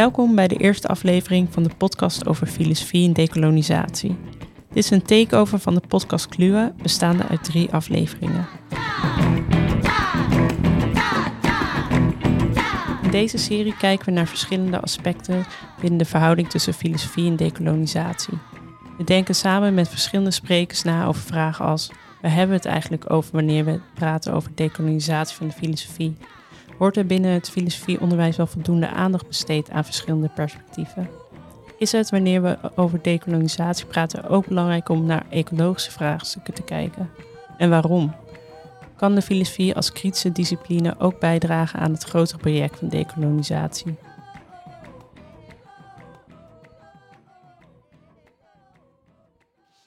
Welkom bij de eerste aflevering van de podcast over filosofie en decolonisatie. Dit is een takeover van de podcast Kluwe, bestaande uit drie afleveringen. In deze serie kijken we naar verschillende aspecten binnen de verhouding tussen filosofie en decolonisatie. We denken samen met verschillende sprekers na over vragen als: waar hebben we het eigenlijk over wanneer we praten over decolonisatie van de filosofie? Wordt er binnen het filosofieonderwijs wel voldoende aandacht besteed aan verschillende perspectieven? Is het wanneer we over decolonisatie praten ook belangrijk om naar ecologische vraagstukken te kijken? En waarom? Kan de filosofie als kritische discipline ook bijdragen aan het grotere project van decolonisatie?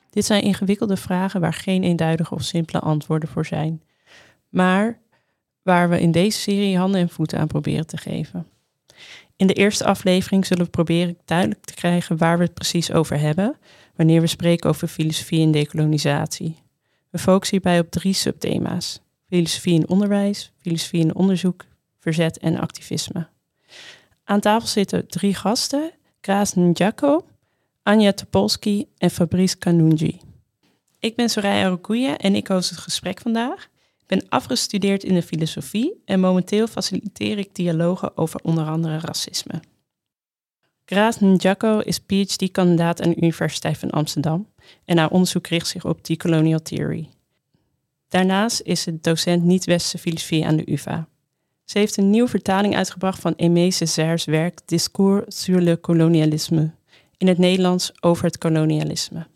Dit zijn ingewikkelde vragen waar geen eenduidige of simpele antwoorden voor zijn, maar waar we in deze serie handen en voeten aan proberen te geven. In de eerste aflevering zullen we proberen duidelijk te krijgen waar we het precies over hebben wanneer we spreken over filosofie en decolonisatie. We focussen hierbij op drie subthema's: filosofie in onderwijs, filosofie in onderzoek, verzet en activisme. Aan tafel zitten drie gasten: Kraas Njako, Anja Topolski en Fabrice Kanunji. Ik ben Soraya Rokuya en ik host het gesprek vandaag. Ik ben afgestudeerd in de filosofie en momenteel faciliteer ik dialogen over onder andere racisme. Graas Njako is PhD-kandidaat aan de Universiteit van Amsterdam en haar onderzoek richt zich op decolonial theory. Daarnaast is ze docent niet-westerse filosofie aan de UvA. Ze heeft een nieuwe vertaling uitgebracht van Aimé Césaire's werk Discours sur le colonialisme, in het Nederlands over het kolonialisme.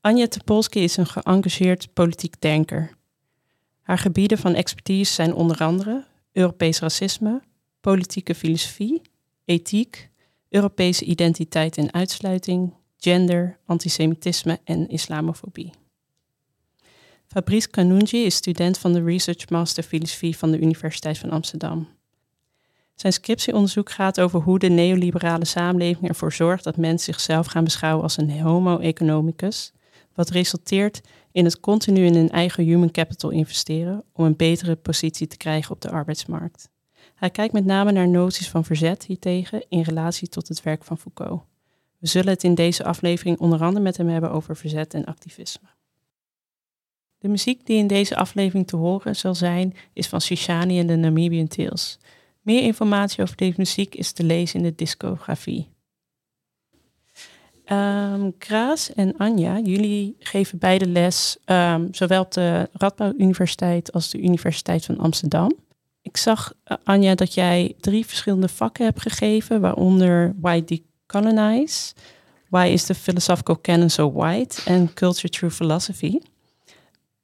Anja Topolski is een geëngageerd politiek denker. Haar gebieden van expertise zijn onder andere Europees racisme, politieke filosofie, ethiek, Europese identiteit en uitsluiting, gender, antisemitisme en islamofobie. Fabrice Kanunji is student van de Research Master Filosofie van de Universiteit van Amsterdam. Zijn scriptieonderzoek gaat over hoe de neoliberale samenleving ervoor zorgt dat mensen zichzelf gaan beschouwen als een homo economicus, wat resulteert in het continu in hun eigen human capital investeren om een betere positie te krijgen op de arbeidsmarkt. Hij kijkt met name naar noties van verzet hiertegen in relatie tot het werk van Foucault. We zullen het in deze aflevering onder andere met hem hebben over verzet en activisme. De muziek die in deze aflevering te horen zal zijn, is van Shishani en de Namibian Tales. Meer informatie over deze muziek is te lezen in de discografie. Um, Kraas en Anja, jullie geven beide les, ehm, zowel op de Radboud Universiteit als de Universiteit van Amsterdam. Ik zag, uh, Anja, dat jij drie verschillende vakken hebt gegeven, waaronder Why Decolonize, Why is the Philosophical Canon So White en Culture Through Philosophy.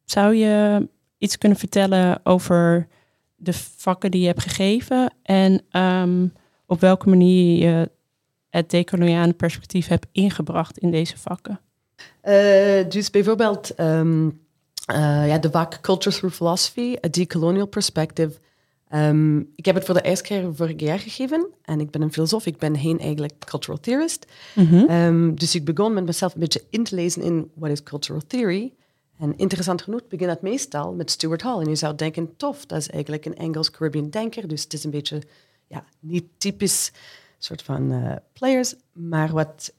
Zou je iets kunnen vertellen over de vakken die je hebt gegeven en um, op welke manier je het decoloniale perspectief hebt ingebracht in deze vakken? Uh, dus bijvoorbeeld um, uh, ja, de vak Culture Through Philosophy, a Decolonial Perspective. Um, ik heb het voor de eerste keer vorig jaar gegeven en ik ben een filosoof, ik ben geen eigenlijk cultural theorist. Mm -hmm. um, dus ik begon met mezelf een beetje in te lezen in what is cultural theory. En interessant genoeg begint het meestal met Stuart Hall. En je zou denken, tof, dat is eigenlijk een Engels-Caribbean denker. Dus het is een beetje ja, niet typisch soort van uh, players. Maar wat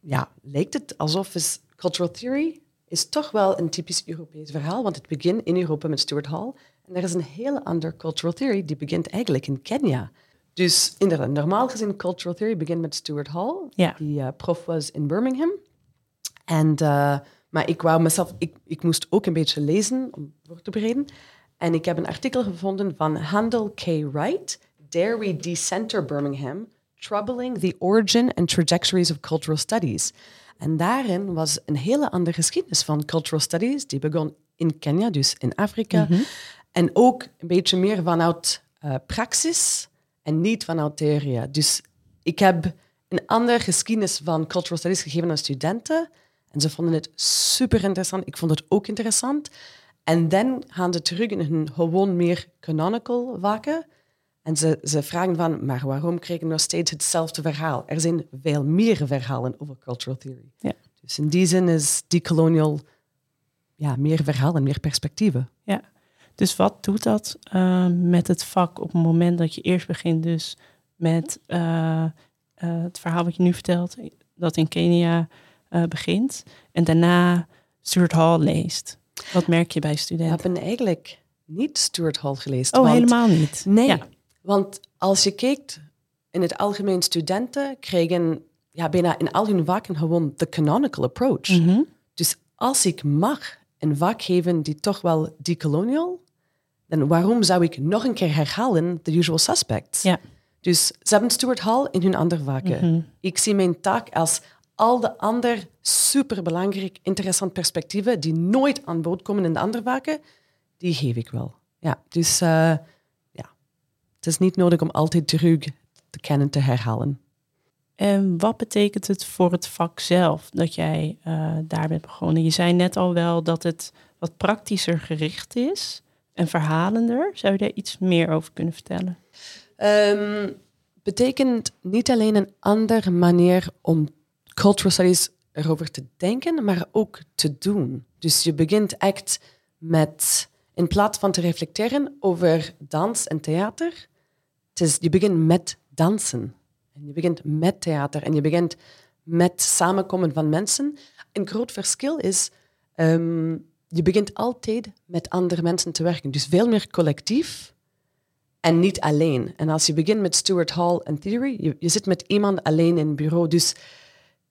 ja, lijkt het alsof is cultural theory is toch wel een typisch Europees verhaal. Want het begint in Europa met Stuart Hall. En er is een hele andere cultural theory die begint eigenlijk in Kenia. Dus inderdaad, normaal gezien cultural theory begint met Stuart Hall, ja. die uh, prof was in Birmingham. En... Uh, maar ik wou mezelf, ik, ik moest ook een beetje lezen om voor te bereiden. En ik heb een artikel gevonden van Handel K. Wright, Dare We Decenter Birmingham, Troubling the Origin and Trajectories of Cultural Studies. En daarin was een hele andere geschiedenis van cultural studies. Die begon in Kenia, dus in Afrika. Mm -hmm. En ook een beetje meer vanuit uh, praxis en niet vanuit theorie. Dus ik heb een andere geschiedenis van cultural studies gegeven aan studenten. En ze vonden het super interessant. Ik vond het ook interessant. En dan gaan ze terug in hun gewoon meer canonical vakken. En ze, ze vragen van, maar waarom krijgen we nog steeds hetzelfde verhaal? Er zijn veel meer verhalen over cultural theory. Ja. Dus in die zin is decolonial ja, meer verhalen, meer perspectieven. Ja, dus wat doet dat uh, met het vak op het moment dat je eerst begint dus met eh, eh, het verhaal wat je nu vertelt, dat in Kenia eh, begint. En daarna Stuart Hall leest. Wat merk je bij studenten? hebben eigenlijk niet Stuart Hall gelezen. Oh, want- helemaal niet. Nee, Ja. Want als je kijkt, in het algemeen studenten krijgen ja, bijna in al hun vakken gewoon de canonical approach. Mhm. Dus als ik mag een vak geven die toch wel decolonial, dan waarom zou ik nog een keer herhalen The Usual Suspects? Ja. Dus ze hebben Stuart Hall in hun andere vakken. Mhm. Ik zie mijn taak als al de andere superbelangrijk, interessant perspectieven die nooit aan bod komen in de andere vakken, die geef ik wel. Ja, dus eh, is niet nodig om altijd terug de kennen te herhalen. En wat betekent het voor het vak zelf dat jij eh, daar bent begonnen? Je zei net al wel dat het wat praktischer gericht is en verhalender. Zou je daar iets meer over kunnen vertellen? Ehm, betekent niet alleen een andere manier om cultural studies erover te denken, maar ook te doen. Dus je begint echt met, in plaats van te reflecteren over dans en theater, is, je begint met dansen. En je begint met theater en je begint met samenkomen van mensen. Een groot verschil is, ehm, je begint altijd met andere mensen te werken. Dus veel meer collectief en niet alleen. En als je begint met Stuart Hall en Theory, je, je zit met iemand alleen in een bureau. Dus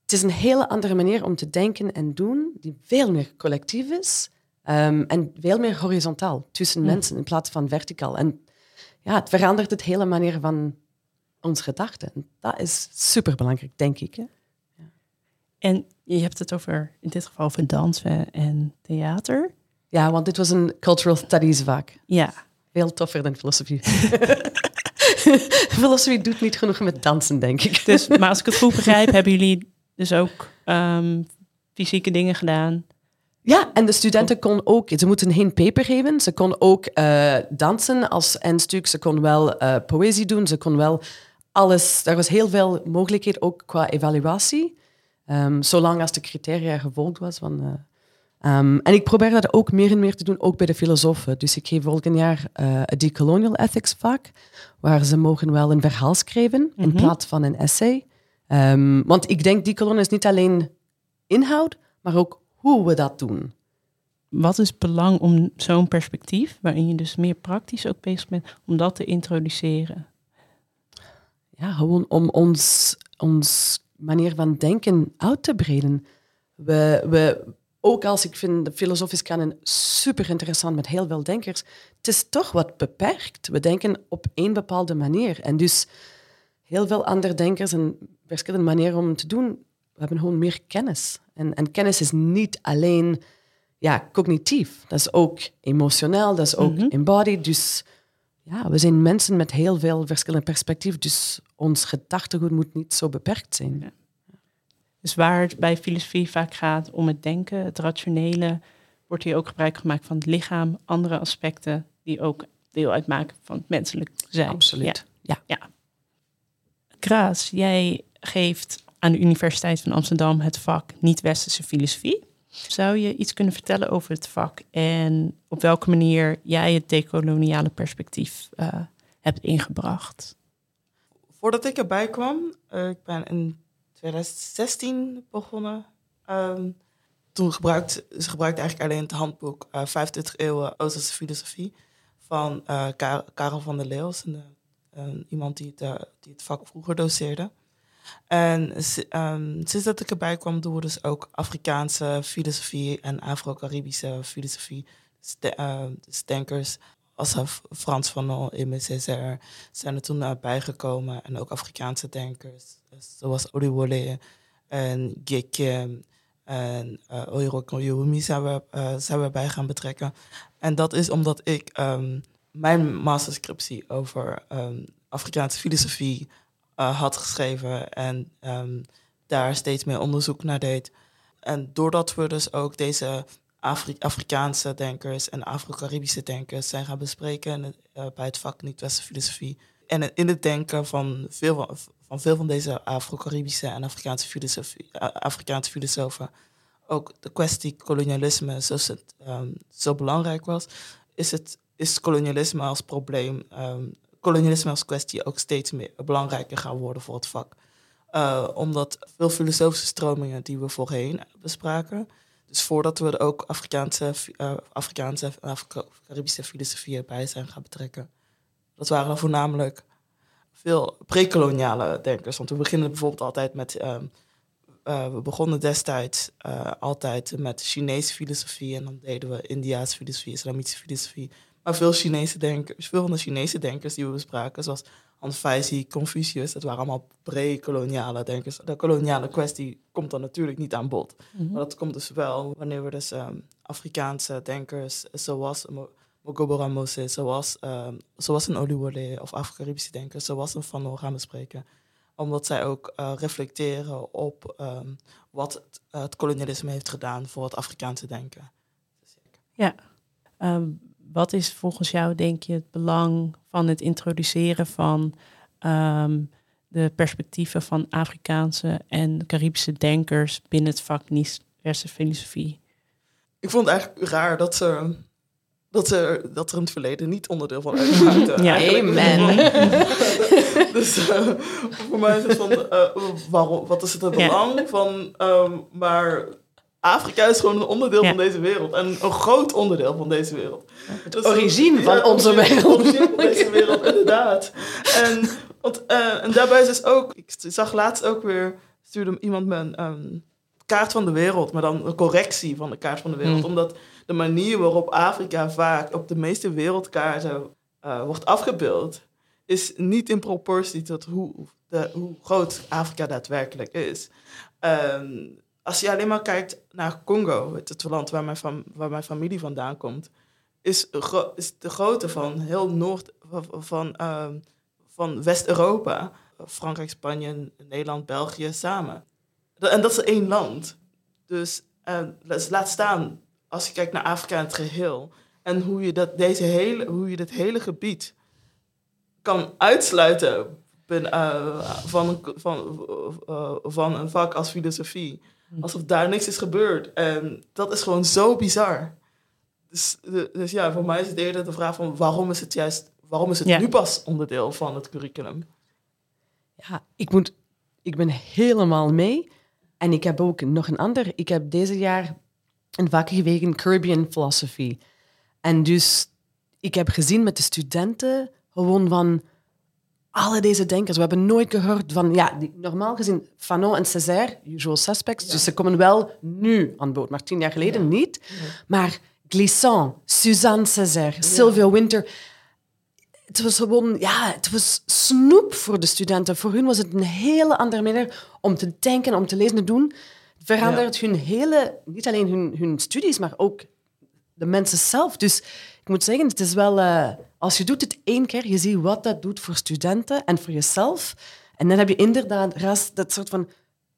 het is een hele andere manier om te denken en doen, die veel meer collectief is ehm, en veel meer horizontaal tussen mensen in plaats van verticaal. En ja, het verandert het hele manier van ons gedachten. En Dat is superbelangrijk, denk ik. Hè? En je hebt het over, in dit geval over dansen en theater. Ja, want dit was een cultural studies vak. Ja, Veel toffer dan filosofie. filosofie doet niet genoeg met dansen, denk ik. dus, maar als ik het goed begrijp, hebben jullie dus ook ehm, fysieke dingen gedaan. Ja, en de studenten kon ook, ze moeten geen paper geven, ze kon ook eh, dansen als een stuk, ze kon wel eh, poëzie doen, ze kon wel alles. Er was heel veel mogelijkheid ook qua evaluatie, Ehm, zolang als de criteria gevolgd was. Van, eh, ehm, en ik probeer dat ook meer en meer te doen, ook bij de filosofen. Dus ik geef volgend jaar een decolonial ethics vak, waar ze mogen wel een verhaal schrijven in Mhm. plaats van een essay. Ehm, want ik denk decolonial is niet alleen inhoud, maar ook hoe we dat doen. Wat is het belang om zo'n perspectief, waarin je dus meer praktisch ook bezig bent, om dat te introduceren? ja, gewoon om ons, ons manier van denken uit te breiden. We, we, ook als ik vind de filosofisch kanon super interessant met heel veel denkers, het is toch wat beperkt. We denken op één bepaalde manier. En dus heel veel andere denkers en verschillende manieren om het te doen, we hebben gewoon meer kennis. En, en kennis is niet alleen ja, cognitief, dat is ook emotioneel, dat is ook Mhm. embodied. Dus ja, we zijn mensen met heel veel verschillende perspectieven, dus ons gedachtegoed moet niet zo beperkt zijn. Ja. Dus waar het bij filosofie vaak gaat om het denken, het rationele, wordt hier ook gebruik gemaakt van het lichaam, andere aspecten die ook deel uitmaken van het menselijk zijn. Absoluut. Ja. Graas, jij geeft aan de Universiteit van Amsterdam het vak niet-westerse filosofie. Zou je iets kunnen vertellen over het vak en op welke manier jij het decoloniale perspectief eh, hebt ingebracht? Voordat ik erbij kwam, eh, ik ben in 2016 begonnen. Ehm, toen gebruikte ze gebruikte eigenlijk alleen het handboek eh 25 eeuwen Oosterse filosofie van Ka- Karel van der Leeuws, iemand die het, die het vak vroeger doseerde. En ehm, sinds dat ik erbij kwam, doen we dus ook Afrikaanse filosofie en Afro-Caribische filosofie. De, eh, denkers als eh, Frans Fanon, Aimé Césaire zijn er toen uh, bijgekomen. En ook Afrikaanse denkers, dus zoals Oriwole en Gekem en uh, Oiro Yumi zijn we, uh, zijn we bij gaan betrekken. En dat is omdat ik um, mijn masterscriptie over Afrikaanse filosofie uh, had geschreven en um, daar steeds meer onderzoek naar deed. En doordat we dus ook deze Afri Afrikaanse denkers en Afro-Caribische denkers zijn gaan bespreken uh, bij het vak niet-westerse filosofie. En in het denken van veel van, veel van deze Afro-Caribische en Afrikaanse, filosofie, uh, Afrikaanse filosofen ook de kwestie kolonialisme, zoals het um, zo belangrijk was, is, het, is kolonialisme als probleem, um, kolonialisme als kwestie ook steeds meer belangrijker gaan worden voor het vak. Uh, omdat veel filosofische stromingen die we voorheen bespraken, dus voordat we er ook Afrikaanse, uh, Afrikaanse en Caribische filosofieën bij zijn gaan betrekken, dat waren voornamelijk veel pre-koloniale denkers. Want we beginnen bijvoorbeeld altijd met. Um, uh, we begonnen destijds altijd met Chinese filosofie en dan deden we Indiaanse filosofie, Islamitische filosofie. Maar veel Chinese denkers, veel van de Chinese denkers die we bespraken, zoals Hans Feizi, Confucius, dat waren allemaal pre-koloniale denkers. De koloniale kwestie komt dan natuurlijk niet aan bod. Mm -hmm. Maar dat komt dus wel wanneer we dus um, Afrikaanse denkers zoals Mogobora Moses, zoals, um, zoals een Oluwole of Afro-Caribische denkers, zoals een Van gaan bespreken. Omdat zij ook uh, reflecteren op um, wat het, uh, het, kolonialisme heeft gedaan voor het Afrikaanse denken. Ja, um, wat is volgens jou, denk je, het belang van het introduceren van um, de perspectieven van Afrikaanse en Caribische denkers binnen het vak diverse filosofie? Ik vond het eigenlijk raar dat ze, dat ze dat er in het verleden niet onderdeel van uitmaakten. ja, amen. dus uh, voor mij is het van, uh, waarom, wat is het het belang ja. van, um, maar Afrika is gewoon een onderdeel ja. van deze wereld. En een groot onderdeel van deze wereld. Het dus, origine van ja, onze wereld. Het van deze wereld, inderdaad. En, want, uh, en daarbij is dus ook... Ik zag laatst ook weer... Stuurde iemand me een um, kaart van de wereld. Maar dan een correctie van de kaart van de wereld. Mm. Omdat de manier waarop Afrika vaak op de meeste wereldkaarten uh, wordt afgebeeld... is niet in proportie tot hoe, de, hoe groot Afrika daadwerkelijk is. Um, als je alleen maar kijkt naar Congo, het land waar mijn, waar mijn familie vandaan komt, is, is de grootte van heel Noord, van, van West-Europa, Frankrijk, Spanje, Nederland, België samen. En dat is één land. Dus uh, laat staan, als je kijkt naar Afrika in het geheel, en hoe je, dat, deze hele, hoe je dit hele gebied kan uitsluiten uh, van, van, uh, van een vak als filosofie. Alsof daar niks is gebeurd. En dat is gewoon zo bizar. Dus, dus ja, voor mij is het eerder de vraag van waarom is het juist, waarom is het ja. nu pas onderdeel van het curriculum? Ja, ik, moet, ik ben helemaal mee. En ik heb ook nog een ander. Ik heb deze jaar een vak gekregen Caribbean Philosophy. En dus ik heb gezien met de studenten gewoon van alle deze denkers. We hebben nooit gehoord van, ja, die, normaal gezien, Fanon en Césaire, usual suspects, ja. dus ze komen wel nu aan boord, maar tien jaar geleden ja. niet. Ja. Maar Glissant, Suzanne Césaire, Sylvia Winter. Het was gewoon, ja, het was snoep voor de studenten. Voor hun was het een hele andere manier om te denken, om te lezen en doen. Het verandert hun hele, niet alleen hun, hun studies, maar ook de mensen zelf. Dus ik moet zeggen, het is wel... Uh, als je doet het één keer, je ziet wat dat doet voor studenten en voor jezelf. En dan heb je inderdaad ras, dat soort van...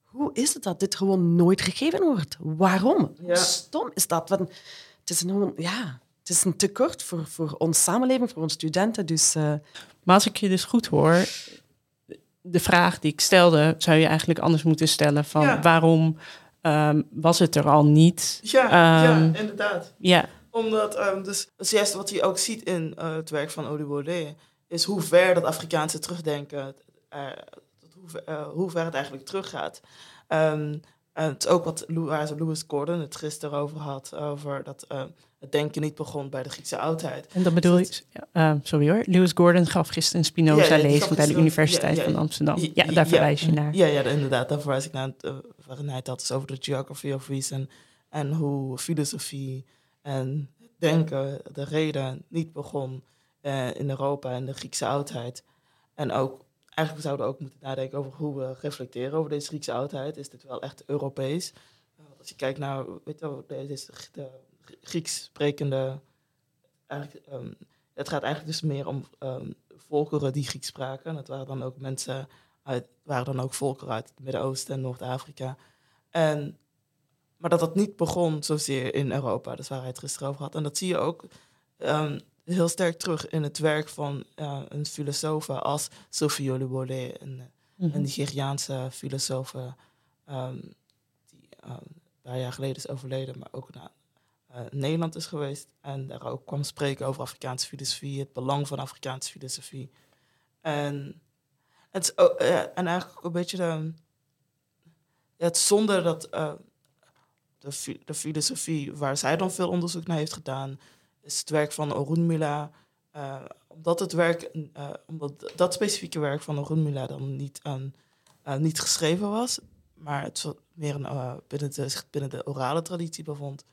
Hoe is het dat dit gewoon nooit gegeven wordt? Waarom? Ja. Stom is dat? Want het is een, ja, het is een tekort voor, voor ons samenleving, voor onze studenten. Dus, uh... Maar als ik je dus goed hoor, de vraag die ik stelde, zou je eigenlijk anders moeten stellen. Van ja. waarom um, was het er al niet? Ja, um, ja inderdaad. Ja omdat, um, dus het juist wat je ook ziet in uh, het werk van Oluwole, is hoe ver dat Afrikaanse terugdenken, uh, hoe, ver, uh, hoe ver het eigenlijk teruggaat. Um, en het is ook wat waar Lewis Gordon het gisteren over had, over dat het denken niet begon bij de Griekse oudheid. En dat bedoel ik, ja, sorry hoor, Lewis Gordon gaf gisteren een Spinoza ja, lezing bij de Universiteit ja, van Amsterdam. Ja, daar verwijs je naar. Ja, ja, inderdaad, daar verwijs ik naar, waarin hij het had dus over de geography of reason en hoe filosofie en denken, de reden niet begon uh, in Europa en de Griekse oudheid. En ook, eigenlijk zouden we ook moeten nadenken over hoe we reflecteren over deze Griekse oudheid. Is dit wel echt Europees? Uh, als je kijkt naar, weet je, deze, de Grieks sprekende, um, het gaat eigenlijk dus meer om um, volkeren die Grieks spraken. Dat waren dan ook mensen uit, waren dan ook volkeren uit het Midden-Oosten en Noord-Afrika. En maar dat dat niet begon zozeer in Europa. Dat is waar hij het gisteren over had. En dat zie je ook um, heel sterk terug in het werk van uh, een filosoof als Sophie Oluwole, een, mm -hmm. een Nigeriaanse filosoof um, die um, een paar jaar geleden is overleden, maar ook naar uh, Nederland is geweest. En daar ook kwam spreken over Afrikaanse filosofie, het belang van Afrikaanse filosofie. En, het is ook, ja, en eigenlijk een beetje de, het zonder dat eh, de, fi- de filosofie waar zij dan veel onderzoek naar heeft gedaan, is het werk van Orunmila. eh omdat het werk, eh, omdat dat specifieke werk van Orunmila dan niet, aan, eh, niet geschreven was, maar het meer een, binnen, de, binnen de orale traditie bevond,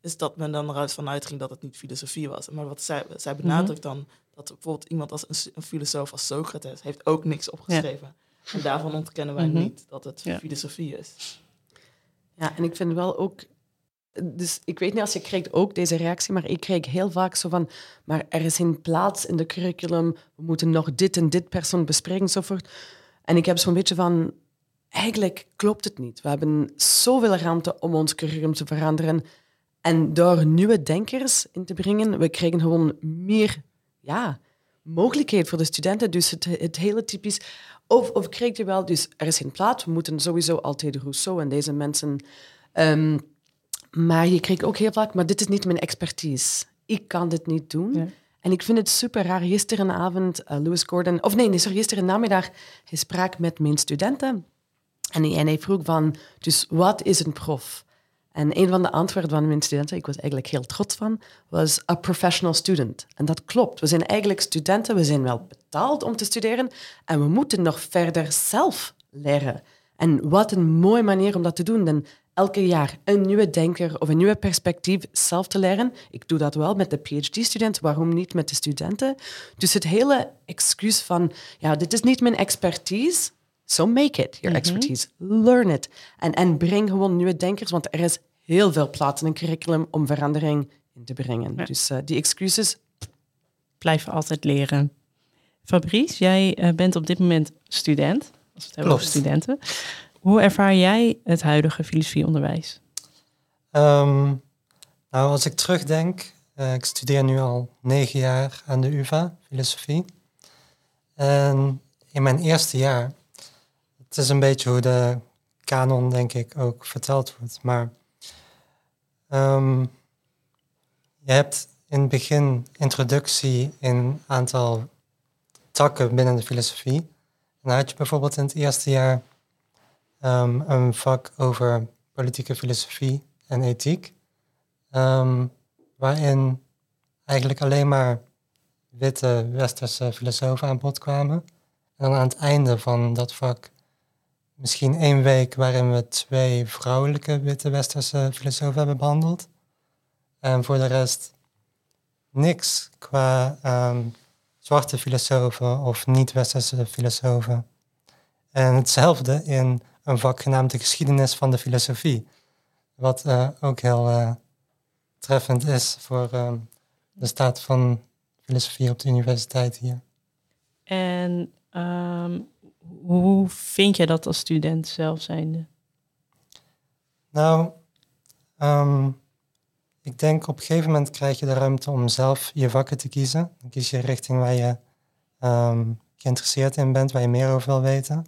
is dat men dan eruit vanuit ging dat het niet filosofie was. Maar wat zij, zij benadrukt dan, dat bijvoorbeeld iemand als een, filosoof als Socrates heeft ook niks opgeschreven. En daarvan ontkennen wij Mhm. niet dat het Ja. filosofie is. Ja, en ik vind wel ook... Dus ik weet niet als je krijgt ook deze reactie, maar ik kreeg heel vaak zo van... Maar er is geen plaats in de curriculum, we moeten nog dit en dit persoon bespreken, enzovoort. En ik heb zo'n beetje van... Eigenlijk klopt het niet. We hebben zoveel ruimte om ons curriculum te veranderen. En door nieuwe denkers in te brengen, we krijgen gewoon meer ja, mogelijkheid voor de studenten. Dus het, het hele typisch... Of, of je wel, dus er is geen plaats, we moeten sowieso altijd Rousseau en deze mensen... ehm, maar je krijgt ook heel vaak, maar dit is niet mijn expertise. Ik kan dit niet doen. Ja. En ik vind het super raar. Gisterenavond, uh, Lewis Gordon... Of nee, nee sorry, gisteren namiddag, hij sprak met mijn studenten. En hij, en hij vroeg van, dus wat is een prof? En een van de antwoorden van mijn studenten, ik was eigenlijk heel trots van, was a professional student. En dat klopt. We zijn eigenlijk studenten, we zijn wel betaald om te studeren en we moeten nog verder zelf leren. En wat een mooie manier om dat te doen. Dan elke jaar een nieuwe denker of een nieuwe perspectief zelf te leren. Ik doe dat wel met de PhD-student, waarom niet met de studenten? Dus het hele excuus van, ja, dit is niet mijn expertise, so make it your expertise. Learn it. En, en breng gewoon nieuwe denkers, want er is heel veel plaats in een curriculum om verandering in te brengen. Ja. Dus eh, die excuses, Blijven altijd leren. Fabrice, jij eh, bent op dit moment student. Als we het hebben over studenten. Hoe ervaar jij het huidige filosofieonderwijs? Ehm, nou, als ik terugdenk, eh, ik studeer nu al negen jaar aan de UvA, filosofie. En in mijn eerste jaar, het is een beetje hoe de kanon, denk ik, ook verteld wordt. Maar ehm, je hebt in het begin introductie in een aantal takken binnen de filosofie. En dan had je bijvoorbeeld in het eerste jaar ehm, een vak over politieke filosofie en ethiek, ehm, waarin eigenlijk alleen maar witte westerse filosofen aan bod kwamen. En dan aan het einde van dat vak misschien één week waarin we twee vrouwelijke witte westerse filosofen hebben behandeld. En voor de rest niks qua ehm, zwarte filosofen of niet-westerse filosofen. En hetzelfde in een vak genaamd de geschiedenis van de filosofie. Wat eh, ook heel eh, treffend is voor ehm, de staat van filosofie op de universiteit hier. En ehm, hoe vind jij dat als student zelf? Nou, ehm, ik denk op een gegeven moment krijg je de ruimte om zelf je vakken te kiezen. Dan kies je richting waar je ehm, geïnteresseerd in bent, waar je meer over wil weten.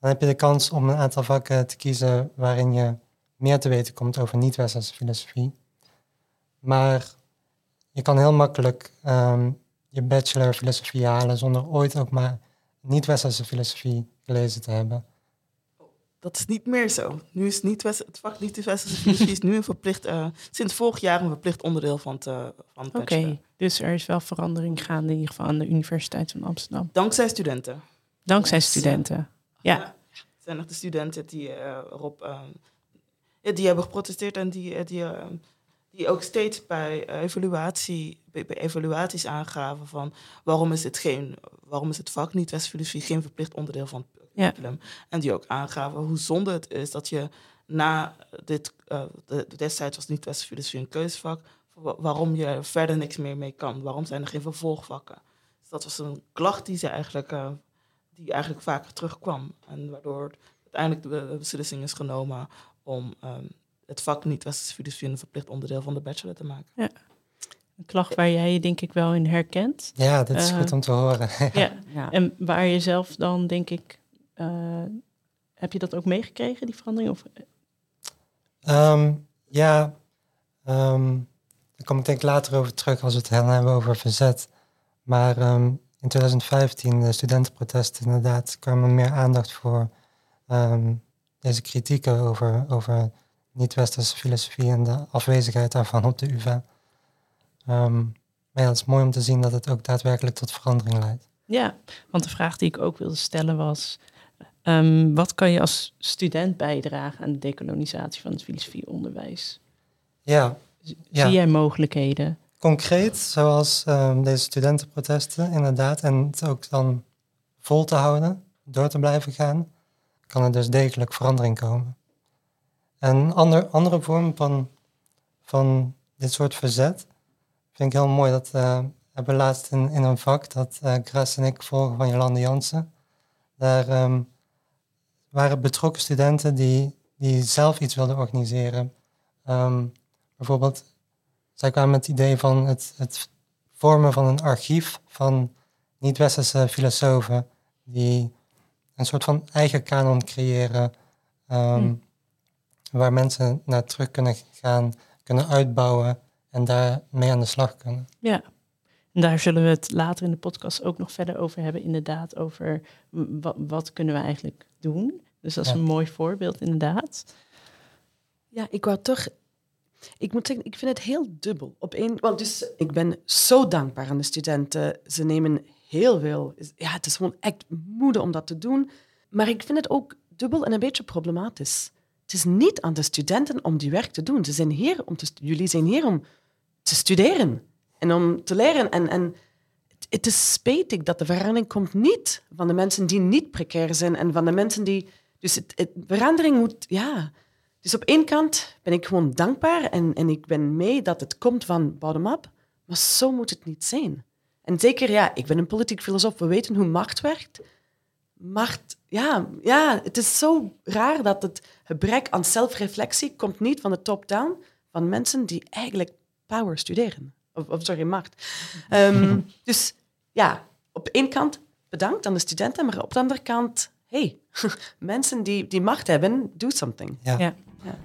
Dan heb je de kans om een aantal vakken te kiezen waarin je meer te weten komt over niet-westerse filosofie. Maar je kan heel makkelijk ehm, je bachelor filosofie halen zonder ooit ook maar niet-westerse filosofie gelezen te hebben. Dat is niet meer zo. Nu is niet het vak niet-westerse filosofie is nu een verplicht, eh, sinds vorig jaar een verplicht onderdeel van het, eh van het Oké, dus er is wel verandering gaande in ieder geval aan de Universiteit van Amsterdam. Dankzij studenten. Dankzij Yes. studenten. Ja, zijn echt de studenten die eh, erop ehm, die hebben geprotesteerd en die, die, die ook steeds bij, eh, evaluatie, bij, bij evaluaties aangaven van waarom is het, geen, waarom is het vak niet West-filosofie geen verplicht onderdeel van het Ja. curriculum. En die ook aangaven hoe zonde het is dat je na dit, eh, de, destijds was niet West-filosofie een keuzevak, wa- waarom je er verder niks meer mee kan. Waarom zijn er geen vervolgvakken? Dus dat was een klacht die ze eigenlijk, eh, die eigenlijk vaker terugkwam. En waardoor uiteindelijk de be- beslissing is genomen om ehm, het vak niet-westerse filosofie een verplicht onderdeel van de bachelor te maken. een klacht waar jij je denk ik wel in herkent. Ja, dat is Eh, goed om te horen. Ja, ja. en waar je zelf dan denk ik, eh, heb je dat ook meegekregen, die verandering? Of, Ehm, ja, ehm, daar kom ik denk ik later over terug als we het hebben over verzet. Maar ehm, in 2015, de studentenprotesten, inderdaad, kwam er meer aandacht voor ehm, deze kritieken over, over niet-westerse filosofie en de afwezigheid daarvan op de UvA. Ehm, maar ja, het is mooi om te zien dat het ook daadwerkelijk tot verandering leidt. Ja, want de vraag die ik ook wilde stellen was: ehm, wat kan je als student bijdragen aan de dekolonisatie van het filosofieonderwijs? Ja, ja. Zie jij mogelijkheden? Concreet, zoals ehm, deze studentenprotesten, inderdaad, en het ook dan vol te houden, door te blijven gaan, kan er dus degelijk verandering komen. En een ander, andere vorm van, van dit soort verzet vind ik heel mooi. Dat uh, hebben we laatst in, in een vak dat uh, en ik volgen van Jolande Jansen. Daar ehm, waren betrokken studenten die, die zelf iets wilden organiseren. Um, bijvoorbeeld, zij kwamen met het idee van het, het vormen van een archief van niet-westerse filosofen die een soort van eigen kanon creëren. Um, waar mensen naar terug kunnen gaan, kunnen uitbouwen en daarmee aan de slag kunnen. Ja, en daar zullen we het later in de podcast ook nog verder over hebben, inderdaad, over wat, wat kunnen we eigenlijk doen. Dus dat is een mooi voorbeeld, inderdaad. Ja, ik wou toch ik moet zeggen, ik vind het heel dubbel. Op één, want dus, ik ben zo dankbaar aan de studenten. Ze nemen heel veel. Ja, het is gewoon echt moede om dat te doen. Maar ik vind het ook dubbel en een beetje problematisch. Is niet aan de studenten om die werk te doen. Ze zijn hier om te, jullie zijn hier om te studeren en om te leren. En, en het is spijtig dat de verandering komt niet van de mensen die niet precair zijn en van de mensen die... Dus het, verandering moet... Ja. Dus op één kant ben ik gewoon dankbaar en, en ik ben mee dat het komt van bottom-up. Maar zo moet het niet zijn. En zeker, ja, ik ben een politiek filosoof. We weten hoe macht werkt macht, ja, ja, het is zo raar dat het gebrek aan zelfreflectie komt niet van de top-down, van mensen die eigenlijk power studeren. Of, of sorry, macht. Ehm, dus ja, op één kant bedankt aan de studenten, maar op de andere kant, hey, mensen die, die macht hebben, do something. ja. ja. ja,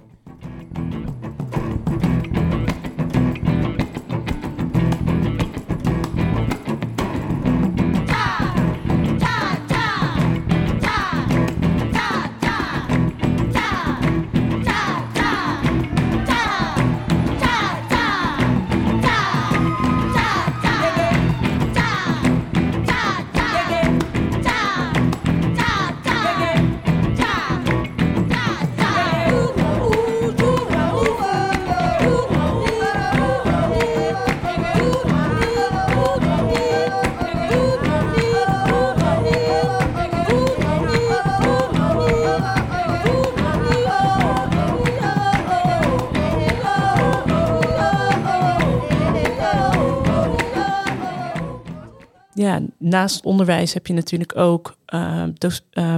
naast onderwijs heb je natuurlijk ook uh,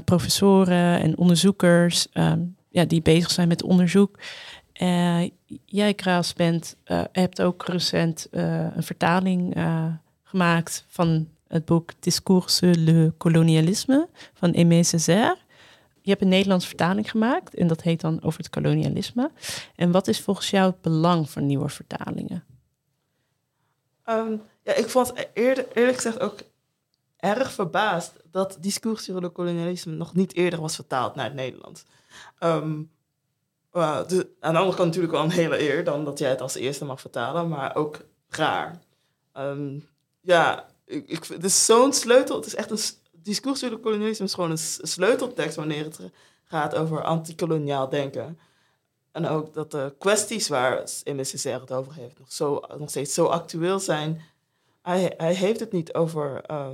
professoren en onderzoekers uh, ja, die bezig zijn met onderzoek. Jij, Kraas, bent, hebt ook recent een vertaling gemaakt van het boek Discours le colonialisme van Aimé Césaire. Je hebt een Nederlandse vertaling gemaakt en dat heet dan over het kolonialisme. En wat is volgens jou het belang van nieuwe vertalingen? Um, ja, ik vond eerder, eerlijk gezegd ook erg verbaasd dat Discours sur le kolonialisme nog niet eerder was vertaald naar het Nederlands. Um, de, aan de andere kant natuurlijk wel een hele eer dan dat jij het als eerste mag vertalen, maar ook raar. Um, ja, ik, ik, het is zo'n sleutel. Het is echt een discours sur le kolonialisme is gewoon een sleuteltekst wanneer het gaat over antikoloniaal denken. En ook dat de kwesties waar MSCR het over heeft nog, zo, nog steeds zo actueel zijn hij, heeft het niet over, uh,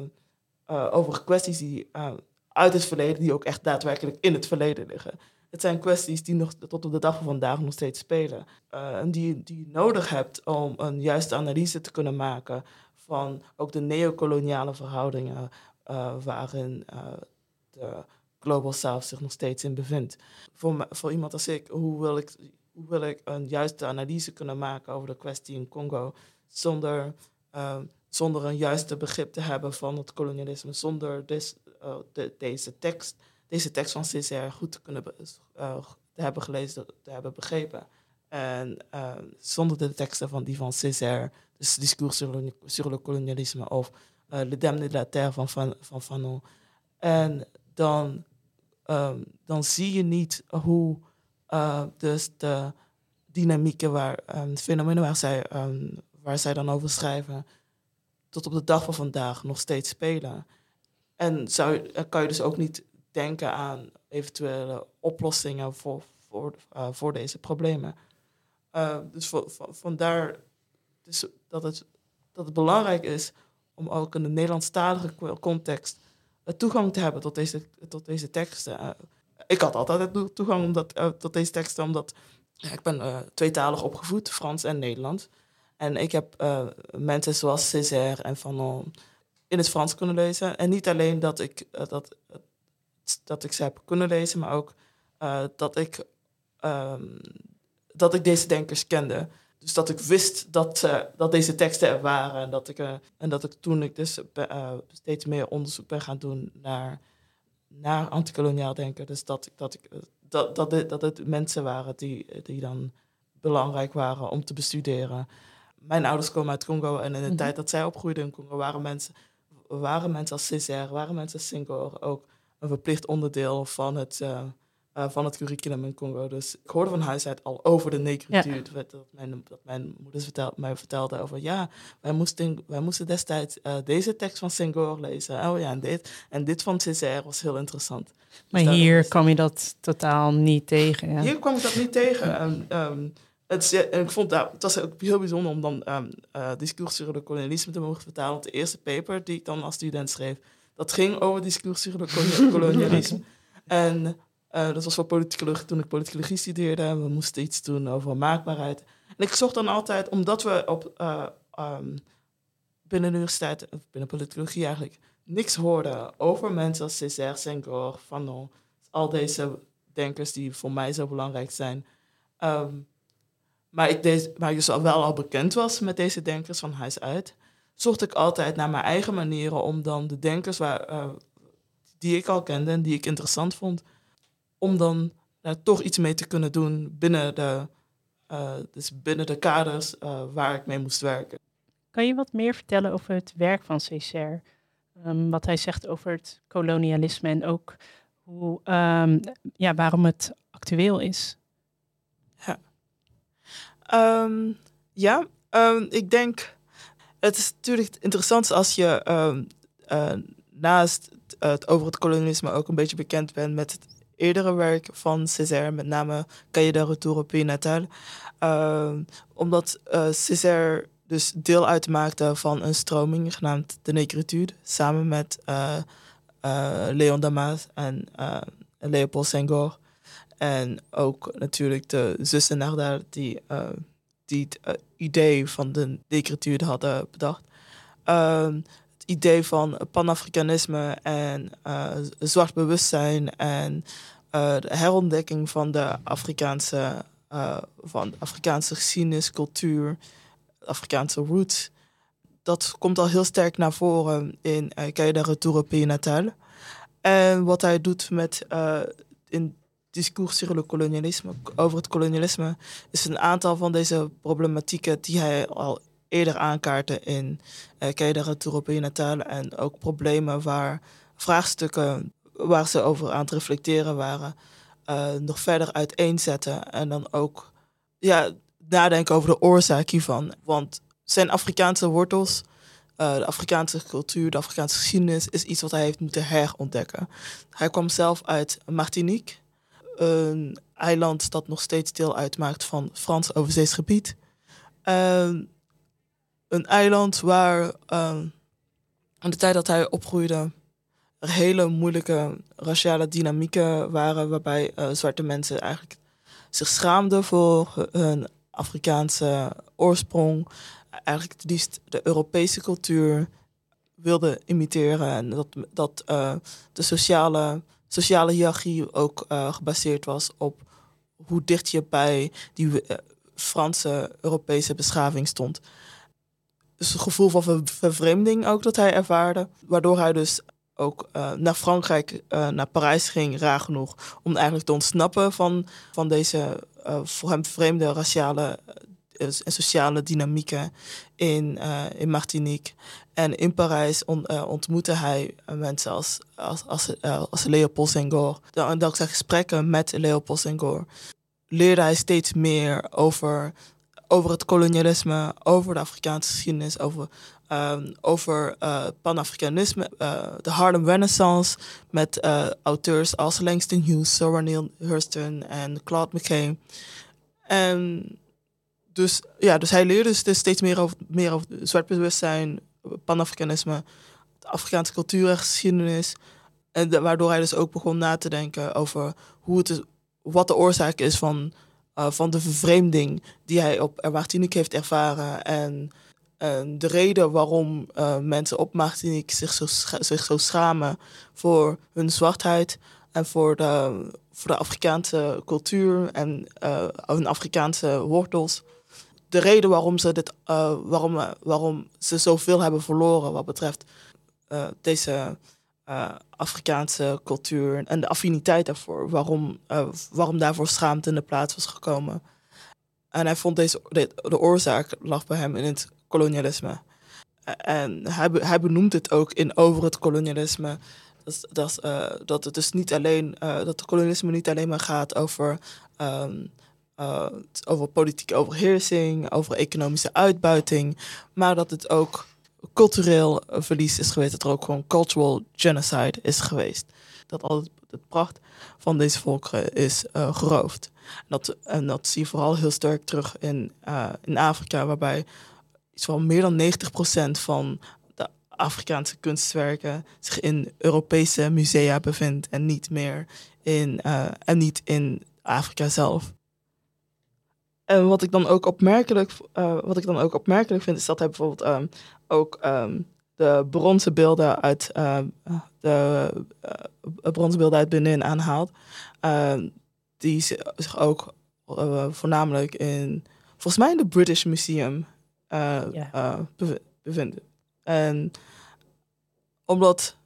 uh, over kwesties die uh, uit het verleden, die ook echt daadwerkelijk in het verleden liggen. Het zijn kwesties die nog tot op de dag van vandaag nog steeds spelen. en die, die je nodig hebt om een juiste analyse te kunnen maken van ook de neocoloniale verhoudingen waarin de Global South zich nog steeds in bevindt. Voor, voor iemand als ik, hoe wil ik, hoe wil ik een juiste analyse kunnen maken over de kwestie in Congo zonder zonder een juiste begrip te hebben van het kolonialisme, zonder uh, de, deze, tekst, deze tekst van Césaire goed te kunnen uh, te hebben gelezen, te hebben begrepen. En uh, zonder de teksten van die van Césaire, dus Discours sur le, colonialisme of Le Dame de la Terre van, van, van Fanon. En dan, um, dan zie je niet hoe dus de dynamieken waar, um, fenomenen waar zij, um, waar zij dan over schrijven, tot op de dag van vandaag nog steeds spelen. En zou, kan je dus ook niet denken aan eventuele oplossingen voor, voor, uh, voor deze problemen. Uh, dus voor, vandaar dus dat, het, dat het belangrijk is om ook in de Nederlandstalige context toegang te hebben tot deze, tot deze teksten. Ik had altijd toegang omdat, tot deze teksten, omdat ja, ik ben tweetalig opgevoed, Frans en Nederlands. En ik heb mensen zoals Césaire en Fanon in het Frans kunnen lezen. En niet alleen dat ik, dat, dat ik ze heb kunnen lezen, maar ook dat ik um, dat ik deze denkers kende. Dus dat ik wist dat, dat deze teksten er waren. En dat ik, en dat ik toen ik dus steeds meer onderzoek ben gaan doen naar, naar antikoloniaal denken. Dus dat, ik, dat, ik, dat, dat, het, dat het mensen waren die, die dan belangrijk waren om te bestuderen. Mijn ouders komen uit Congo en in de mm -hmm. tijd dat zij opgroeiden in Congo waren mensen, waren mensen als Césaire, waren mensen als Senghor ook een verplicht onderdeel van het uh, van het curriculum in Congo. Dus ik hoorde van huis uit al over de negrituur. Ja. Dat, mijn, dat mijn moeder vertel, mij vertelde over, ja, wij moesten, wij moesten destijds uh, deze tekst van Senghor lezen. Oh ja, en dit, en dit van Césaire was heel interessant. Maar dus hier was... kwam je dat totaal niet tegen? Ja. Hier kwam ik dat niet tegen. Um, um, het, en ik vond dat, het was ook heel bijzonder om dan um, uh, discours sur le kolonialisme te mogen vertalen. Want de eerste paper die ik dan als student schreef, dat ging over discours le kolonialisme. en uh, dat was voor politicologie toen ik politicologie studeerde. We moesten iets doen over maakbaarheid. En ik zocht dan altijd, omdat we op, uh, um, binnen de universiteit, of binnen politicologie eigenlijk, niks hoorden over mensen als Césaire, Senghor, Fanon, al deze denkers die voor mij zo belangrijk zijn. Um, maar ik, deze, maar dus al wel al bekend was met deze denkers van huis uit, zocht ik altijd naar mijn eigen manieren om dan de denkers waar, uh, die ik al kende en die ik interessant vond, om dan uh, toch iets mee te kunnen doen binnen de, uh, dus binnen de kaders uh, waar ik mee moest werken. Kan je wat meer vertellen over het werk van Césaire? Um, wat hij zegt over het kolonialisme en ook hoe, um, ja, waarom het actueel is? Ja, um, ja ik denk, het is natuurlijk interessant als je naast het over het kolonialisme ook een beetje bekend bent met het eerdere werk van Césaire, met name Cahiers de Retour au Pays Natal. Omdat uh, Césaire dus deel uitmaakte van een stroming genaamd de Negritude, samen met Leon Damas en Leopold Senghor. En ook natuurlijk de zussen Nardal die, die het idee van de Negritude hadden bedacht. Ehm, idee van panafricanisme en uh, zwart bewustzijn en de herontdekking van de Afrikaanse, van Afrikaanse geschiedenis, cultuur, Afrikaanse roots. Dat komt al heel sterk naar voren in uh, Retour au Natal. En wat hij doet met in discours sur le over het kolonialisme, is een aantal van deze problematieken die hij al eerder aankaarten in uh, Cahiers de Retour Natal. En ook problemen waar vraagstukken waar ze over aan het reflecteren waren, uh, nog verder uiteenzetten. En dan ook ja, nadenken over de oorzaak hiervan. Want zijn Afrikaanse wortels, uh, de Afrikaanse cultuur, de Afrikaanse geschiedenis, is iets wat hij heeft moeten herontdekken. Hij kwam zelf uit Martinique, een eiland dat nog steeds deel uitmaakt van Frans overzees gebied. Uh, een eiland waar um, aan de tijd dat hij opgroeide er hele moeilijke raciale dynamieken waren, waarbij uh, zwarte mensen eigenlijk zich schaamden voor hun Afrikaanse oorsprong, eigenlijk het liefst de Europese cultuur wilden imiteren en dat, dat uh, de sociale, sociale hiërarchie ook uh, gebaseerd was op hoe dicht je bij die Franse Europese beschaving stond dus een gevoel van vervreemding ook dat hij ervaarde. Waardoor hij dus ook uh, naar Frankrijk, naar Parijs ging, raar genoeg. Om eigenlijk te ontsnappen van, van deze voor hem vreemde raciale en sociale dynamieken in, in Martinique. En in Parijs ontmoette hij mensen als, als, als, als Leopold Senghor. Dankzij gesprekken met Leopold Senghor leerde hij steeds meer over, over het kolonialisme, over de Afrikaanse geschiedenis, over, um, over Pan-Afrikanisme, de Harlem Renaissance, met auteurs als Langston Hughes, Zora Neale Hurston en Claude McKay. En dus, ja, dus hij leerde dus steeds meer over, meer over zwart bewustzijn, Pan-Afrikanisme, de Afrikaanse cultuur en geschiedenis. En waardoor hij dus ook begon na te denken over hoe het is, wat de oorzaak is van, uh, van de vervreemding die hij op Martinique heeft ervaren. En de reden waarom uh, mensen op Martinique zich zo, zich zo schamen voor hun zwartheid en voor de, voor de Afrikaanse cultuur en uh, hun Afrikaanse wortels. De reden waarom ze, dit, waarom, waarom ze zoveel hebben verloren wat betreft deze uh, Afrikaanse cultuur en de affiniteit daarvoor. Waarom, waarom daarvoor schaamte in de plaats was gekomen. En hij vond deze, de, de oorzaak lag bij hem in het kolonialisme. En hij, hij benoemt het ook in over het kolonialisme. Dat, dat, dat het dus niet alleen, dat het kolonialisme niet alleen maar gaat over, um, over politieke overheersing, over economische uitbuiting, maar dat het ook cultureel verlies is geweest. Dat er ook gewoon cultural genocide is geweest. Dat al het pracht van deze volkeren is uh, geroofd. En dat, en dat zie je vooral heel sterk terug in, uh, in Afrika, waarbij iets van meer dan 90% van de Afrikaanse kunstwerken zich in Europese musea bevindt en niet meer in, en niet in Afrika zelf. En wat ik dan ook opmerkelijk, uh, wat ik dan ook opmerkelijk vind, is dat hij bijvoorbeeld um, ook um, de bronzen beelden uit uh, de uh, bronzen beelden uit Benin aanhaalt. die zich ook voornamelijk in, volgens mij in de British Museum yeah. bevinden. En omdat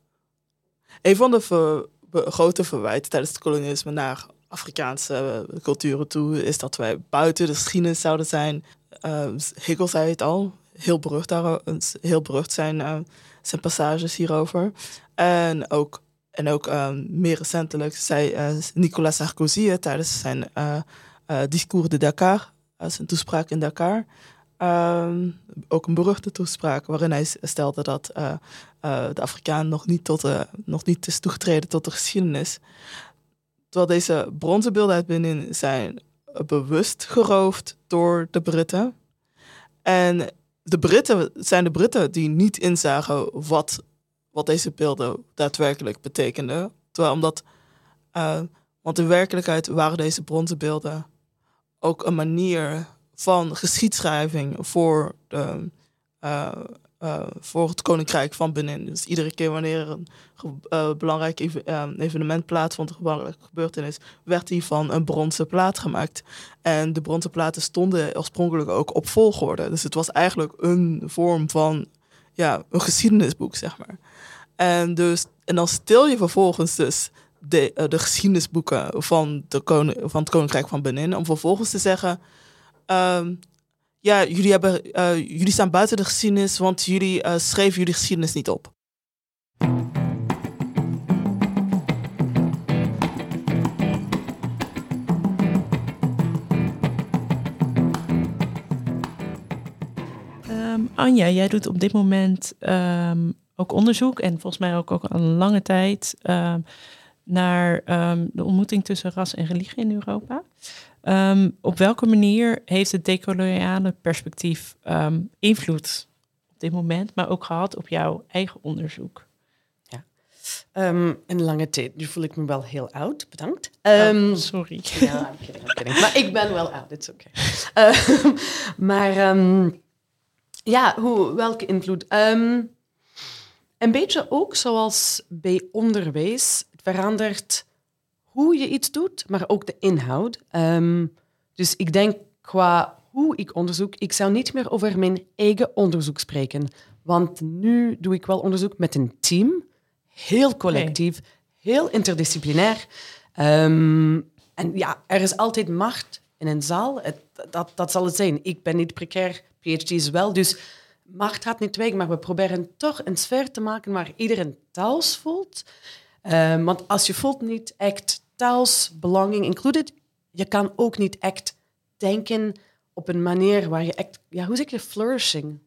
een van de ver, grote verwijten tijdens het kolonialisme naar Afrikaanse culturen toe, is dat wij buiten de geschiedenis zouden zijn. Uh, Hegel zei het al, heel berucht, daar, heel berucht zijn, zijn passages hierover. En ook, en ook um, meer recentelijk zei Nicolas Sarkozy tijdens zijn discours de Dakar, zijn toespraak in Dakar. Um, ook een beruchte toespraak waarin hij stelde dat de Afrikaan nog niet, tot, nog niet is toegetreden tot de geschiedenis. Terwijl deze bronzen beelden uit Benin zijn bewust geroofd door de Britten. En de Britten zijn de Britten die niet inzagen wat, wat deze beelden daadwerkelijk betekenden. Terwijl omdat, uh, want in werkelijkheid waren deze bronzen beelden ook een manier van geschiedschrijving voor de, uh, uh, voor het Koninkrijk van Benin. Dus iedere keer wanneer een uh, belangrijk ev uh, evenement plaatsvond, een belangrijke gebeurtenis, werd die van een bronzen plaat gemaakt. En de bronzen platen stonden oorspronkelijk ook op volgorde. Dus het was eigenlijk een vorm van ja, een geschiedenisboek, zeg maar. En, dus, en dan stil je vervolgens dus de, de geschiedenisboeken van, de koning, van het Koninkrijk van Benin, om vervolgens te zeggen. Um, ja, jullie, hebben, uh, jullie staan buiten de geschiedenis, want jullie uh, schreven jullie geschiedenis niet op. Um, Anja, jij doet op dit moment um, ook onderzoek en volgens mij ook, ook al een lange tijd um, naar de ontmoeting tussen ras en religie in Europa. Um, op welke manier heeft het decoloniale perspectief um, invloed op dit moment, maar ook gehad op jouw eigen onderzoek? Ja, um, een lange tijd. Nu voel ik me wel heel oud. Bedankt. Oh, sorry. Ja, I'm kidding, I'm kidding. Maar ik ben wel oud, it's oké. Okay. maar ja, hoe, welke invloed? een beetje ook zoals bij onderwijs. Het verandert hoe je iets doet, maar ook de inhoud. Um, dus ik denk qua hoe ik onderzoek, ik zou niet meer over mijn eigen onderzoek spreken. Want nu doe ik wel onderzoek met een team, heel collectief, heel interdisciplinair. Um, en ja, er is altijd macht in een zaal, het, dat, dat zal het zijn. Ik ben niet precair, PhD is wel, dus macht gaat niet weg, maar we proberen toch een sfeer te maken waar iedereen thuis voelt. Um, want als je voelt niet echt thuis, belonging included, je kan ook niet echt denken op een manier waar je echt, ja, hoe zeg je, flourishing?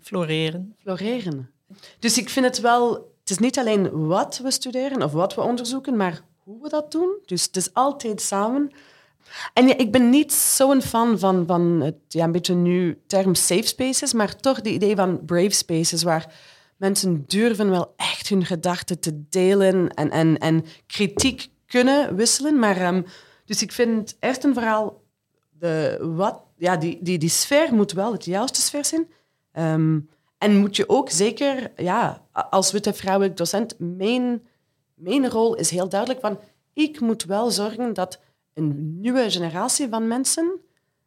Floreren. Floreren. Dus ik vind het wel, het is niet alleen wat we studeren of wat we onderzoeken, maar hoe we dat doen. Dus het is altijd samen. En ja, ik ben niet zo'n fan van, van het ja, een beetje nu term safe spaces, maar toch de idee van brave spaces, waar mensen durven wel echt hun gedachten te delen en, en, en kritiek kunnen wisselen. Maar, um, dus ik vind eerst en vooral de, wat, ja, die, die, die sfeer moet wel het juiste sfeer zijn. Um, en moet je ook zeker, ja, als witte vrouwelijk docent, mijn, mijn rol is heel duidelijk van, ik moet wel zorgen dat een nieuwe generatie van mensen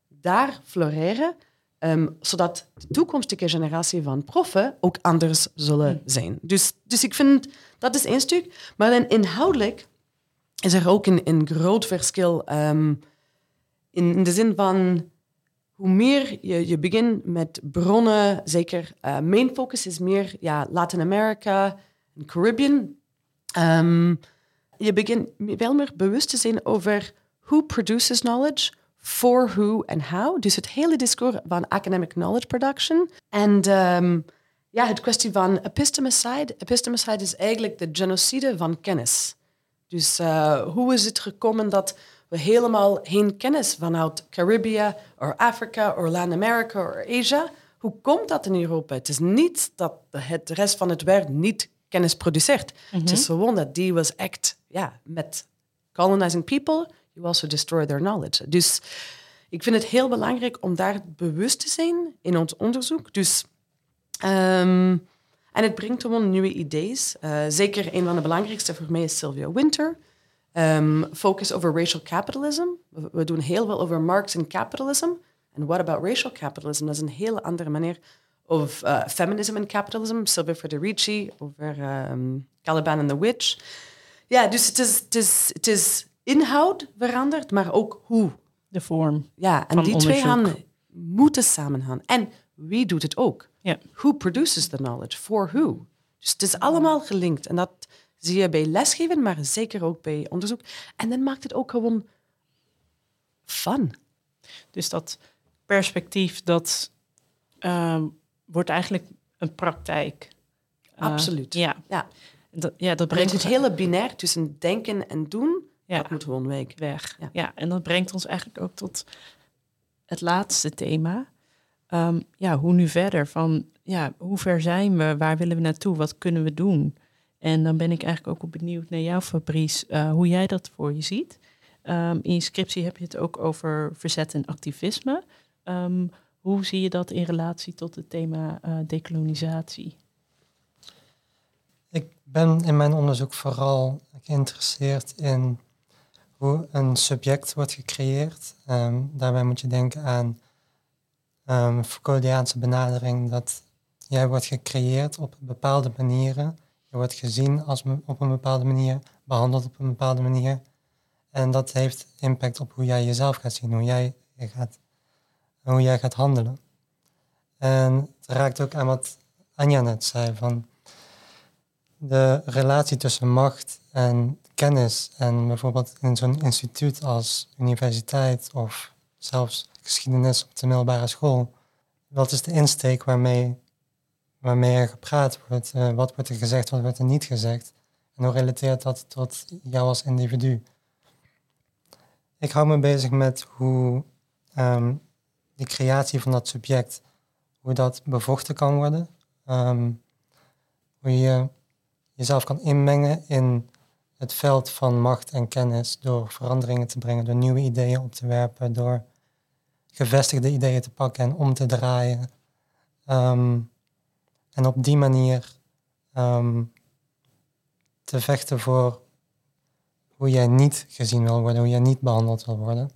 daar floreren, um, zodat de toekomstige generatie van proffen ook anders zullen hmm. zijn. Dus, dus ik vind, dat is één stuk. Maar dan inhoudelijk is er ook een, een groot verschil um, in, in de zin van hoe meer je, je begint met bronnen, zeker uh, main focus is meer ja, Latin America en Caribbean. Um, je begint wel meer bewust te zijn over who produces knowledge, for who and how. Dus het hele discours van academic knowledge production. En um, ja, het kwestie van epistemicide. Epistemicide is eigenlijk de genocide van kennis. Dus uh, hoe is het gekomen dat we helemaal geen kennis vanuit Caribbean, of Afrika, of Latin America, of Asia. Hoe komt dat in Europa? Het is niet dat het rest van het wereld niet kennis produceert. Het is mhm. gewoon dat die was echt, ja, met colonizing people, you also destroy their knowledge. Dus ik vind het heel belangrijk om daar bewust te zijn in ons onderzoek. Dus, um, en het brengt gewoon nieuwe ideeën. Uh, zeker een van de belangrijkste voor mij is Sylvia Winter. Um, focus over racial capitalism. We, doen heel veel over Marx en capitalism. En what about racial capitalism? Dat is een hele andere manier of uh, feminism and capitalism. Sylvia Federici over um, Caliban and the Witch. Ja, dus het is, het, is, het is inhoud veranderd, maar ook hoe. De vorm. Ja, en die twee gaan moeten samengaan. En wie doet het ook? Ja. Who produces the knowledge? For who? Dus het is allemaal gelinkt. En dat zie je bij lesgeven, maar zeker ook bij onderzoek. En dan maakt het ook gewoon fun. Dus dat perspectief, dat uh, wordt eigenlijk een praktijk. Uh, Absoluut. Ja. ja. Dat, ja, dat brengt het hele binair tussen denken en doen, ja. dat moet gewoon weg. weg. Ja. ja, en dat brengt ons eigenlijk ook tot het laatste thema. Um, ja, hoe nu verder? Van, ja, hoe ver zijn we? Waar willen we naartoe? Wat kunnen we doen? En dan ben ik eigenlijk ook benieuwd naar jou, Fabrice, uh, hoe jij dat voor je ziet. Um, in je scriptie heb je het ook over verzet en activisme. Um, hoe zie je dat in relatie tot het thema uh, decolonisatie? Ik ben in mijn onderzoek vooral geïnteresseerd in hoe een subject wordt gecreëerd. Um, daarbij moet je denken aan um, Foucauldiaanse benadering dat jij wordt gecreëerd op bepaalde manieren je wordt gezien als op een bepaalde manier, behandeld op een bepaalde manier. En dat heeft impact op hoe jij jezelf gaat zien, hoe jij gaat, hoe jij gaat handelen. En het raakt ook aan wat Anja net zei, van de relatie tussen macht en kennis. En bijvoorbeeld in zo'n instituut als universiteit of zelfs geschiedenis op de middelbare school. Wat is de insteek waarmee waarmee er gepraat wordt. Uh, wat wordt er gezegd, wat wordt er niet gezegd? En hoe relateert dat tot jou als individu? Ik hou me bezig met hoe um, de creatie van dat subject, hoe dat bevochten kan worden. Um, hoe je jezelf kan inmengen in het veld van macht en kennis door veranderingen te brengen, door nieuwe ideeën op te werpen, door gevestigde ideeën te pakken en om te draaien. Um, en op die manier ehm, te vechten voor hoe jij niet gezien wil worden, hoe jij niet behandeld wil worden.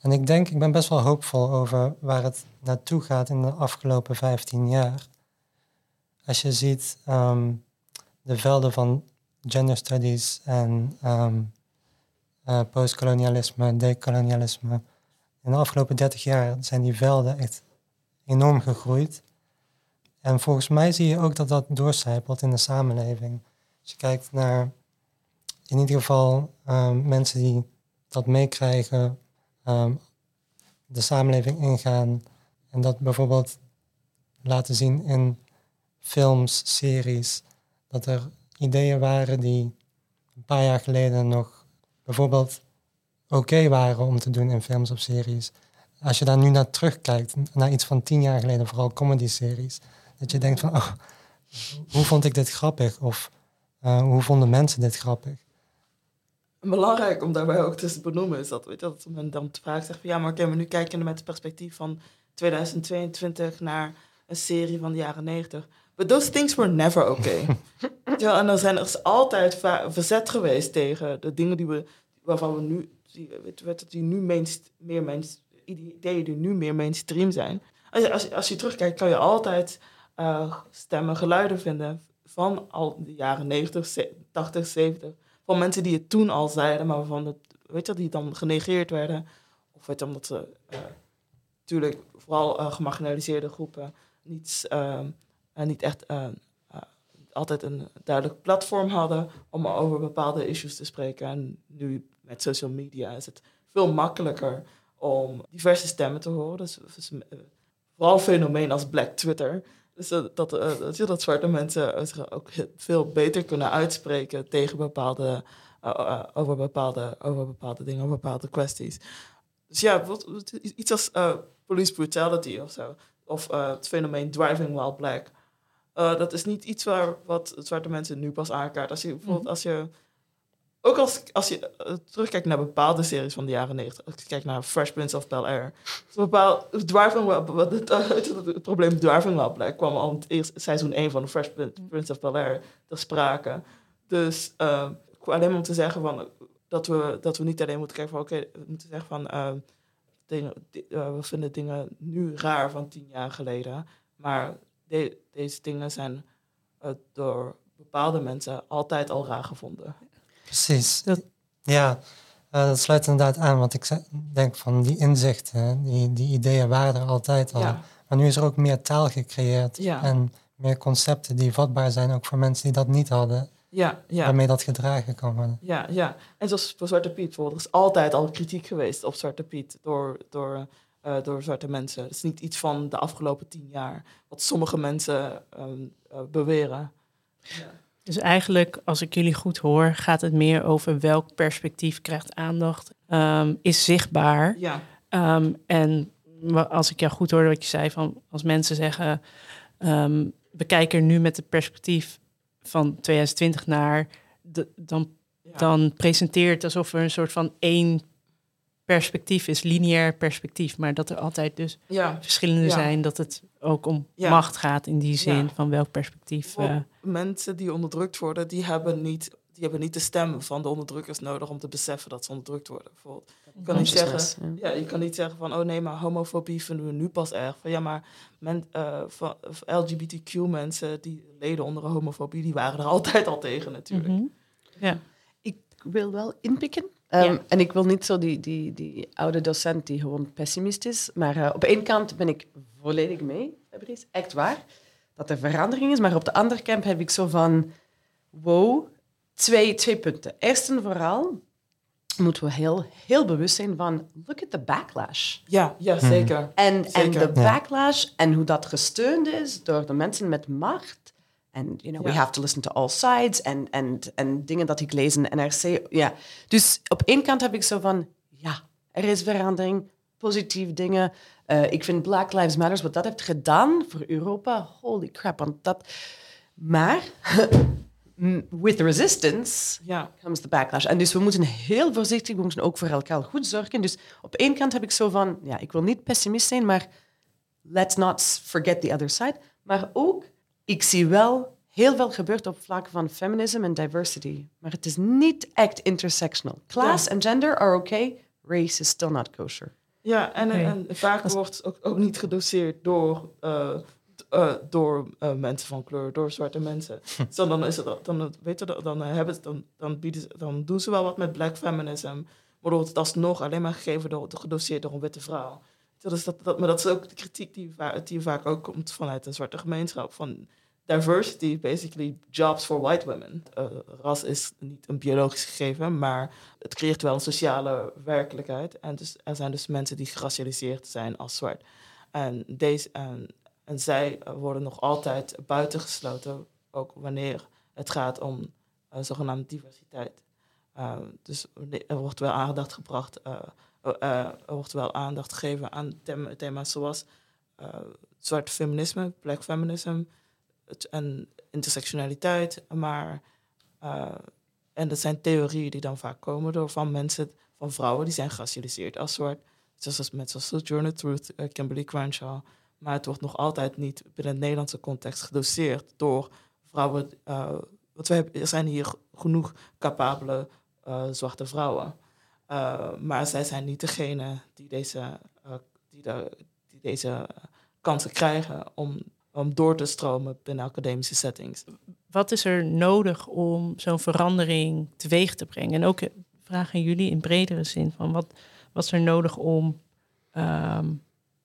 En ik denk, ik ben best wel hoopvol over waar het naartoe gaat in de afgelopen 15 jaar. Als je ziet um, de velden van gender studies en um, uh, postkolonialisme, decolonialisme. In de afgelopen 30 jaar zijn die velden echt enorm gegroeid. En volgens mij zie je ook dat dat doorcijpelt in de samenleving. Als je kijkt naar in ieder geval um, mensen die dat meekrijgen, um, de samenleving ingaan en dat bijvoorbeeld laten zien in films, series, dat er ideeën waren die een paar jaar geleden nog bijvoorbeeld oké waren om te doen in films of series. Als je daar nu naar terugkijkt, naar iets van tien jaar geleden, vooral comedy-series, dat je denkt van, oh, hoe vond ik dit grappig? Of uh, hoe vonden mensen dit grappig? Belangrijk om daarbij ook te benoemen is dat, weet je, dat men dan vraagt zegt van ja, maar oké, maar nu kijken we met het perspectief van 2022 naar een serie van de jaren 90. But those things were never okay. ja, en dan zijn er dus altijd verzet geweest tegen de dingen die we, waarvan we nu, die, weet, die nu mainst, meer mainst, ideeën die nu meer mainstream zijn. Als je, als, als je terugkijkt, kan je altijd uh, stemmen, geluiden vinden van al de jaren 90, 80, 70. Van mensen die het toen al zeiden, maar waarvan het, weet je, die dan genegeerd werden. Of weet je, omdat ze uh, natuurlijk vooral uh, gemarginaliseerde groepen niet, uh, niet echt altijd een duidelijk platform hadden om over bepaalde issues te spreken. En nu met social media is het veel makkelijker om diverse stemmen te horen. Dus, vooral een fenomeen als Black Twitter. Dus dat, dat, dat, dat zwarte mensen zich ook veel beter kunnen uitspreken tegen bepaalde, over, bepaalde, over bepaalde dingen, over bepaalde kwesties. Dus ja, iets als police brutality of zo. Of het fenomeen driving while black. Dat is niet iets waar wat zwarte mensen nu pas aankaart. Als je bijvoorbeeld mhm. als je ook als, als je uh, terugkijkt naar bepaalde series van de jaren 90, als je kijkt naar Fresh Prince of Bel Air, bepaald, het, het, probleem Dwarfing wel Black kwam al in het eerste, seizoen 1 van Fresh Prince of Bel Air ter sprake. Dus uh, alleen om te zeggen van, dat, we, dat we niet alleen moeten kijken van, oké, okay, we moeten zeggen van, dingen, we vinden dingen nu raar van tien jaar geleden, maar de, deze dingen zijn door bepaalde mensen altijd al raar gevonden. Precies. Ja, uh, dat sluit inderdaad aan, want ik denk van die inzichten, die, die ideeën waren er altijd al. Maar nu is er ook meer taal gecreëerd en meer concepten die vatbaar zijn, ook voor mensen die dat niet hadden. Ja, ja. Waarmee dat gedragen kan worden. Ja, ja. En zoals voor Zwarte Piet bijvoorbeeld, er is altijd al kritiek geweest op Zwarte Piet door, door, uh, door zwarte mensen. Het is niet iets van de afgelopen tien jaar, wat sommige mensen um, uh, beweren. Ja. Dus eigenlijk, als ik jullie goed hoor, gaat het meer over welk perspectief krijgt aandacht, um, is zichtbaar. Ja. Um, en als ik jou goed hoorde wat je zei, van als mensen zeggen, we kijken nu met het perspectief van 2020 naar, de, dan, ja. dan presenteert alsof er een soort van één perspectief is, lineair perspectief, maar dat er altijd dus ja. verschillende ja. zijn, dat het ook om macht gaat in die zin van welk perspectief. Uh... Mensen die onderdrukt worden, die hebben niet die hebben niet de stem van de onderdrukkers nodig om te beseffen dat ze onderdrukt worden. Bijvoorbeeld. Je kan niet zeggen, ja. je kan niet zeggen van, oh nee, maar homofobie vinden we nu pas erg. Van ja, maar men, uh, van, LGBTQ mensen die leden onder homofobie, die waren er altijd al tegen natuurlijk. Mm -hmm. Ja. Ik wil wel inpikken Um, En ik wil niet zo die, die, die oude docent die gewoon pessimist is. Maar uh, op één kant ben ik volledig mee, Fabrice. Echt waar. Dat er verandering is. Maar op de andere kant heb ik zo van... Wow, twee, twee punten. Eerst en vooral moeten we heel, heel bewust zijn van... Look at the backlash. Ja, ja zeker. En, en de backlash en hoe dat gesteund is door de mensen met macht en you know, we have to listen to all sides. En, en, en dingen dat ik lees in NRC. Ja. Dus op één kant heb ik zo van, ja, er is verandering, positieve dingen. Uh, ik vind Black Lives Matter, wat dat heeft gedaan voor Europa, holy crap. Want dat... Maar with resistance ja. comes the backlash. En dus we moeten heel voorzichtig, we moeten ook voor elkaar goed zorgen. Dus op één kant heb ik zo van, ja, ik wil niet pessimist zijn, maar let's not forget the other side. Maar ook ik zie wel heel veel gebeurt op vlak van feminism en diversity. Maar het is niet echt intersectional. Class en gender are okay. Race is still not kosher. Ja, en, en vaak wordt ook, ook niet gedoseerd door, uh, eh, door eh, mensen van kleur, door zwarte mensen. Zo, dan, is het, dan, weet je, dan, eh, hebben ze, dan, dan, bieden ze, dan doen ze wel wat met black feminism. Maar wordt het alsnog alleen maar gegeven door, gedoseerd door een witte vrouw. Dus dat, dat, maar dat is ook de kritiek die, die vaak ook komt vanuit de zwarte gemeenschap. Van diversity, basically jobs for white women. ras is niet een biologisch gegeven, maar het creëert wel een sociale werkelijkheid. En dus, er zijn dus mensen die geracialiseerd zijn als zwart. En, deze, en, en zij worden nog altijd buitengesloten, ook wanneer het gaat om uh, zogenaamde diversiteit. Uh, dus er wordt wel aandacht gebracht, uh, er wordt wel aandacht gegeven aan thema, thema's zoals zwart feminisme, black feminism en intersectionaliteit. Maar, en dat zijn theorieën die dan vaak komen door van mensen, van vrouwen die zijn geracialiseerd als zwart zoals met zoals Sojourner Truth, uh, Kimberly Crenshaw. Maar het wordt nog altijd niet binnen het Nederlandse context gedoseerd door vrouwen. Uh, want we hebben, er zijn hier genoeg capabele zwarte vrouwen. maar zij zijn niet degene die deze, die die deze kansen krijgen om, om door te stromen binnen academische settings. Wat is er nodig om zo'n verandering teweeg te brengen? En ook vragen jullie in bredere zin van wat, wat is er nodig om ehm,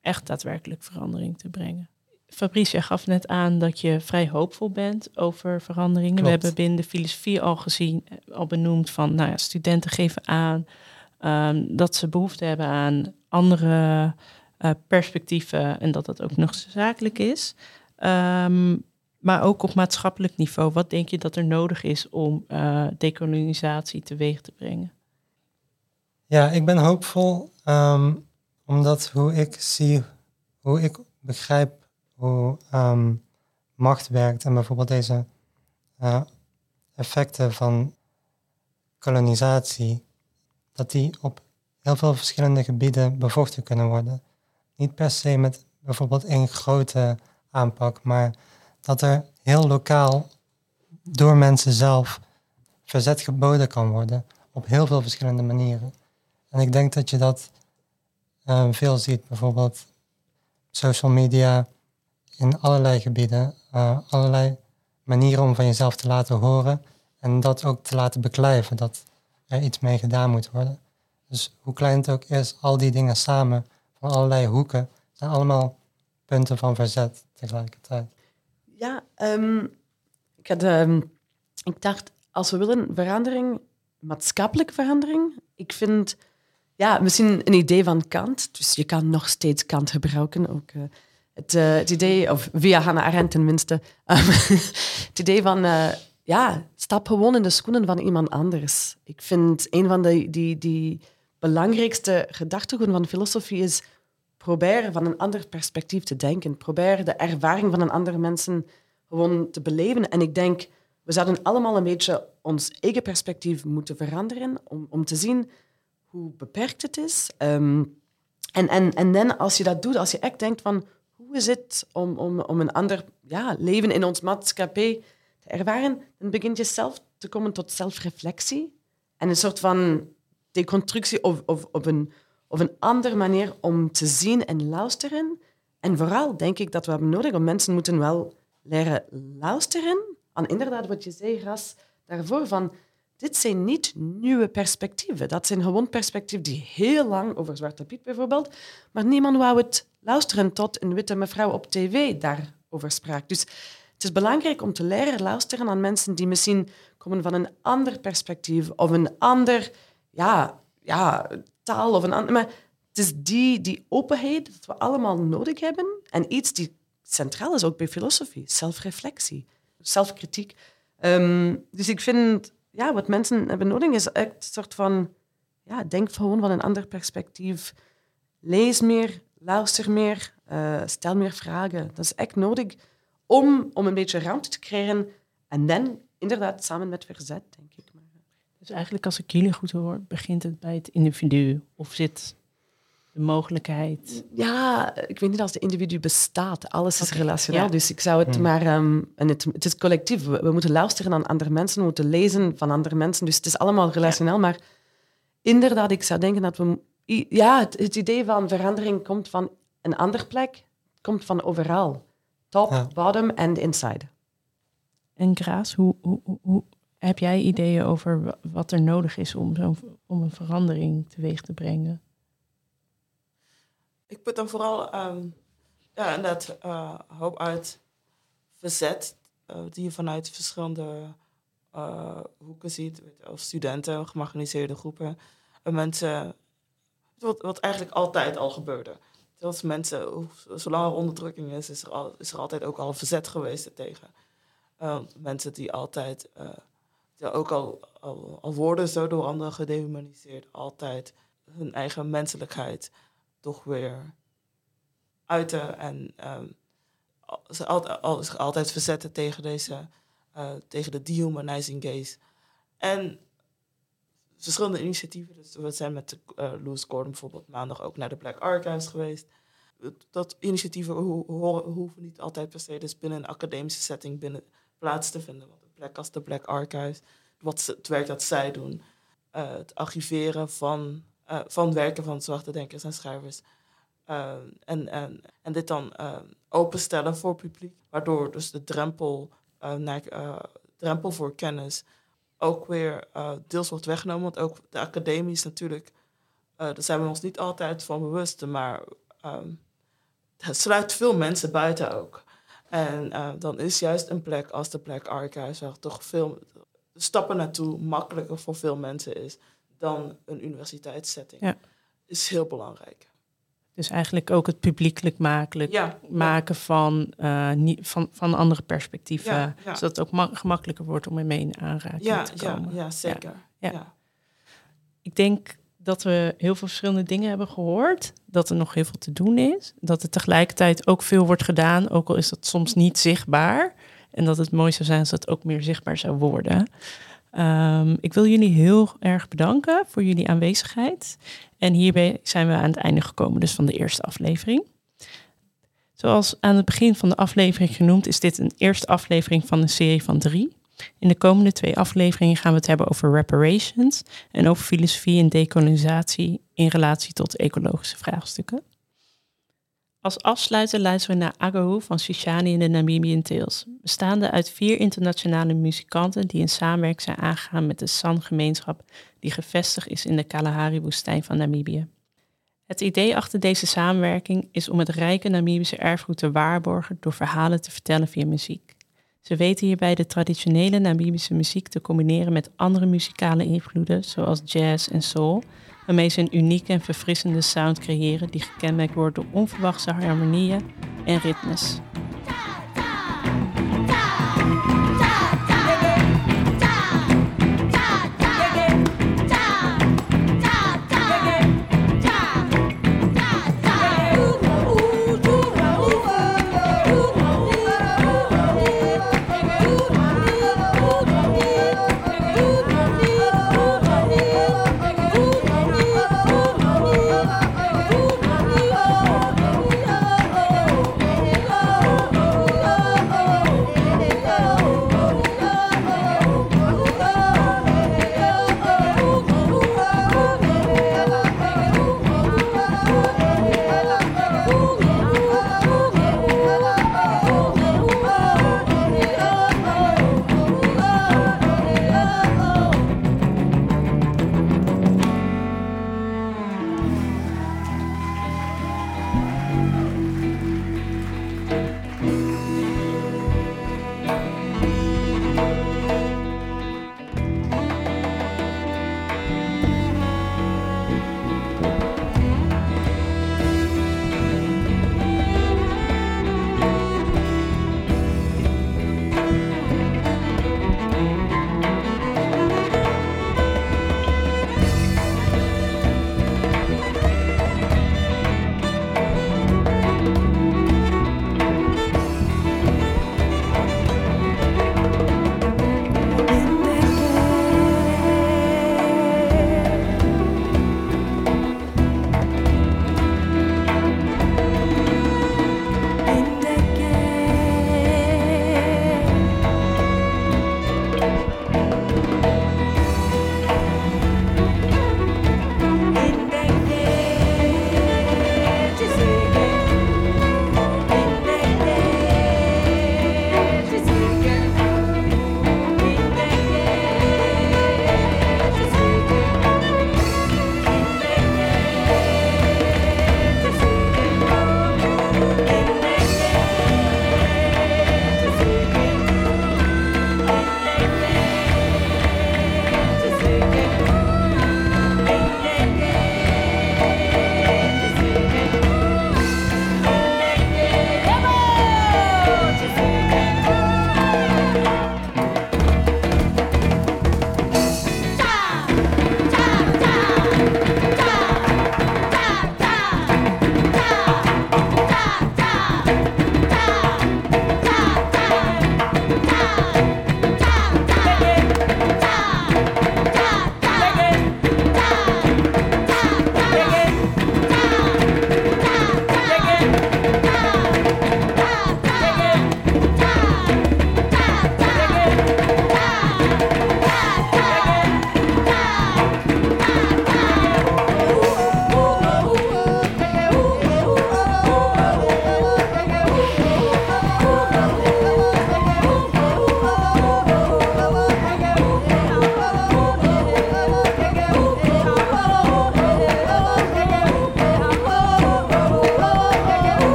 echt daadwerkelijk verandering te brengen? Fabrice, gaf net aan dat je vrij hoopvol bent over veranderingen. We hebben binnen de filosofie al gezien, eh, al benoemd van, nou ja, studenten geven aan ehm, dat ze behoefte hebben aan andere uh, perspectieven en dat dat ook nog zakelijk is. Um, maar ook op maatschappelijk niveau, wat denk je dat er nodig is om uh, decolonisatie teweeg te brengen? Ja, ik ben hoopvol um, omdat hoe ik zie, hoe ik begrijp hoe um, macht werkt en bijvoorbeeld deze uh, effecten van kolonisatie, dat die op heel veel verschillende gebieden bevochten kunnen worden. Niet per se met bijvoorbeeld één grote aanpak, maar dat er heel lokaal door mensen zelf verzet geboden kan worden op heel veel verschillende manieren. En ik denk dat je dat uh, veel ziet, bijvoorbeeld social media in allerlei gebieden, uh, allerlei manieren om van jezelf te laten horen en dat ook te laten beklijven, dat er iets mee gedaan moet worden. Dus hoe klein het ook is, al die dingen samen allerlei hoeken zijn allemaal punten van verzet tegelijkertijd. Ja, um, ik, had, um, ik dacht, als we willen verandering, maatschappelijke verandering, ik vind ja, misschien een idee van Kant. Dus je kan nog steeds Kant gebruiken. Ook, uh, het, uh, het, idee, of via Hannah Arendt tenminste, um, het idee van, uh, ja, stap gewoon in de schoenen van iemand anders. Ik vind een van de die, die belangrijkste gedachtegoeden van filosofie is probeer van een ander perspectief te denken. Probeer de ervaring van een andere mensen gewoon te beleven. En ik denk, we zouden allemaal een beetje ons eigen perspectief moeten veranderen om, om te zien hoe beperkt het is. Um, en, en, en dan als je dat doet, als je echt denkt van hoe is het om, om, om een ander ja, leven in ons maatschappij te ervaren, dan begint je zelf te komen tot zelfreflectie en een soort van deconstructie of, of, of, een, of een andere manier om te zien en luisteren. En vooral denk ik dat we hebben nodig om mensen moeten wel leren luisteren aan inderdaad wat je zei, Ras, daarvoor van dit zijn niet nieuwe perspectieven. Dat zijn gewoon perspectieven die heel lang, over Zwarte Piet bijvoorbeeld, maar niemand wou het luisteren tot een witte mevrouw op tv daarover sprak. Dus het is belangrijk om te leren luisteren aan mensen die misschien komen van een ander perspectief of een ander ja, ja, taal of een ander... Maar het is die, die openheid dat we allemaal nodig hebben en iets die centraal is ook bij filosofie, zelfreflectie, zelfkritiek. Um, dus ik vind ja, wat mensen hebben nodig is echt een soort van, ja, denk gewoon van een ander perspectief. Lees meer, luister meer, uh, stel meer vragen. Dat is echt nodig om, om een beetje ruimte te creëren en dan inderdaad samen met verzet, denk ik. Dus eigenlijk, als ik jullie goed hoor, begint het bij het individu of zit de mogelijkheid? Ja, ik weet niet als de individu bestaat. Alles is relationeel. Dus ik zou het hmm. maar... Ehm, en het, het, is collectief. We, moeten luisteren aan andere mensen. We moeten lezen van andere mensen. Dus het is allemaal relationeel. Maar inderdaad, ik zou denken dat we... Ja, het, het, idee van verandering komt van een andere plek. komt van overal. top, Ja. bottom en inside. En Graas, hoe- hoe heb jij ideeën over wa- wat er nodig is om, zo'n, om een verandering teweeg te brengen? Ik put dan vooral ehm ja, inderdaad eh, hoop uit verzet eh, die je vanuit verschillende eh, hoeken ziet. Of studenten, gemarginaliseerde groepen. En mensen, wat, wat eigenlijk altijd al gebeurde. Zoals mensen, zolang er onderdrukking is, is er, is er altijd ook al verzet geweest tegen. Eh, mensen die altijd, ook al, al, worden zo door anderen gedehumaniseerd, altijd hun eigen menselijkheid toch weer uiten en ehm, ze zich altijd verzetten tegen deze, eh, tegen de dehumanizing gaze. En verschillende initiatieven, dus we zijn met uh, Louis Gordon bijvoorbeeld maandag ook naar de Black Archives geweest. Dat initiatieven ho- hoeven niet altijd per se dus binnen een academische setting binnen plaats te vinden. Plek als de Black Archives, wat ze- het werk dat zij doen, eh, het archiveren van, eh, van werken van zwarte denkers en schrijvers. eh, en, en, en dit dan openstellen voor publiek, waardoor dus de drempel, naar, drempel voor kennis ook weer deels wordt weggenomen. Want ook de academie is natuurlijk, daar zijn we ons niet altijd van bewust, maar ehm, het sluit veel mensen buiten ook. En eh, dan is juist een plek als de Black Archives, waar toch veel stappen naartoe makkelijker voor veel mensen is dan een universiteitssetting, Ja. is heel belangrijk. Dus eigenlijk ook het publiekelijk makelijk Ja, maken van, eh, van, van andere perspectieven. Ja. Zodat het ook ma- gemakkelijker wordt om ermee in aanraking te komen. ja, zeker. Ja. Ja. Ik denk dat we heel veel verschillende dingen hebben gehoord. Dat er nog heel veel te doen is. Dat er tegelijkertijd ook veel wordt gedaan, ook al is dat soms niet zichtbaar. En dat het mooi zou zijn als dat ook meer zichtbaar zou worden. Ehm, ik wil jullie heel erg bedanken voor jullie aanwezigheid. En hierbij zijn we aan het einde gekomen dus van de eerste aflevering. Zoals aan het begin van de aflevering genoemd, is dit een eerste aflevering van een serie van drie. In de komende twee afleveringen gaan we het hebben over reparations en over filosofie en decolonisatie in relatie tot ecologische vraagstukken. Als afsluiter luisteren we naar Agahu van Shishani en de Namibian Tales, bestaande uit vier internationale muzikanten die in samenwerking zijn aangegaan met de San-gemeenschap die gevestigd is in de Kalahari-woestijn van Namibië. Het idee achter deze samenwerking is om het rijke Namibische erfgoed te waarborgen door verhalen te vertellen via muziek. Ze weten hierbij de traditionele Namibische muziek te combineren met andere muzikale invloeden, zoals jazz en soul, waarmee ze een unieke en verfrissende sound creëren die gekenmerkt wordt door onverwachte harmonieën en ritmes.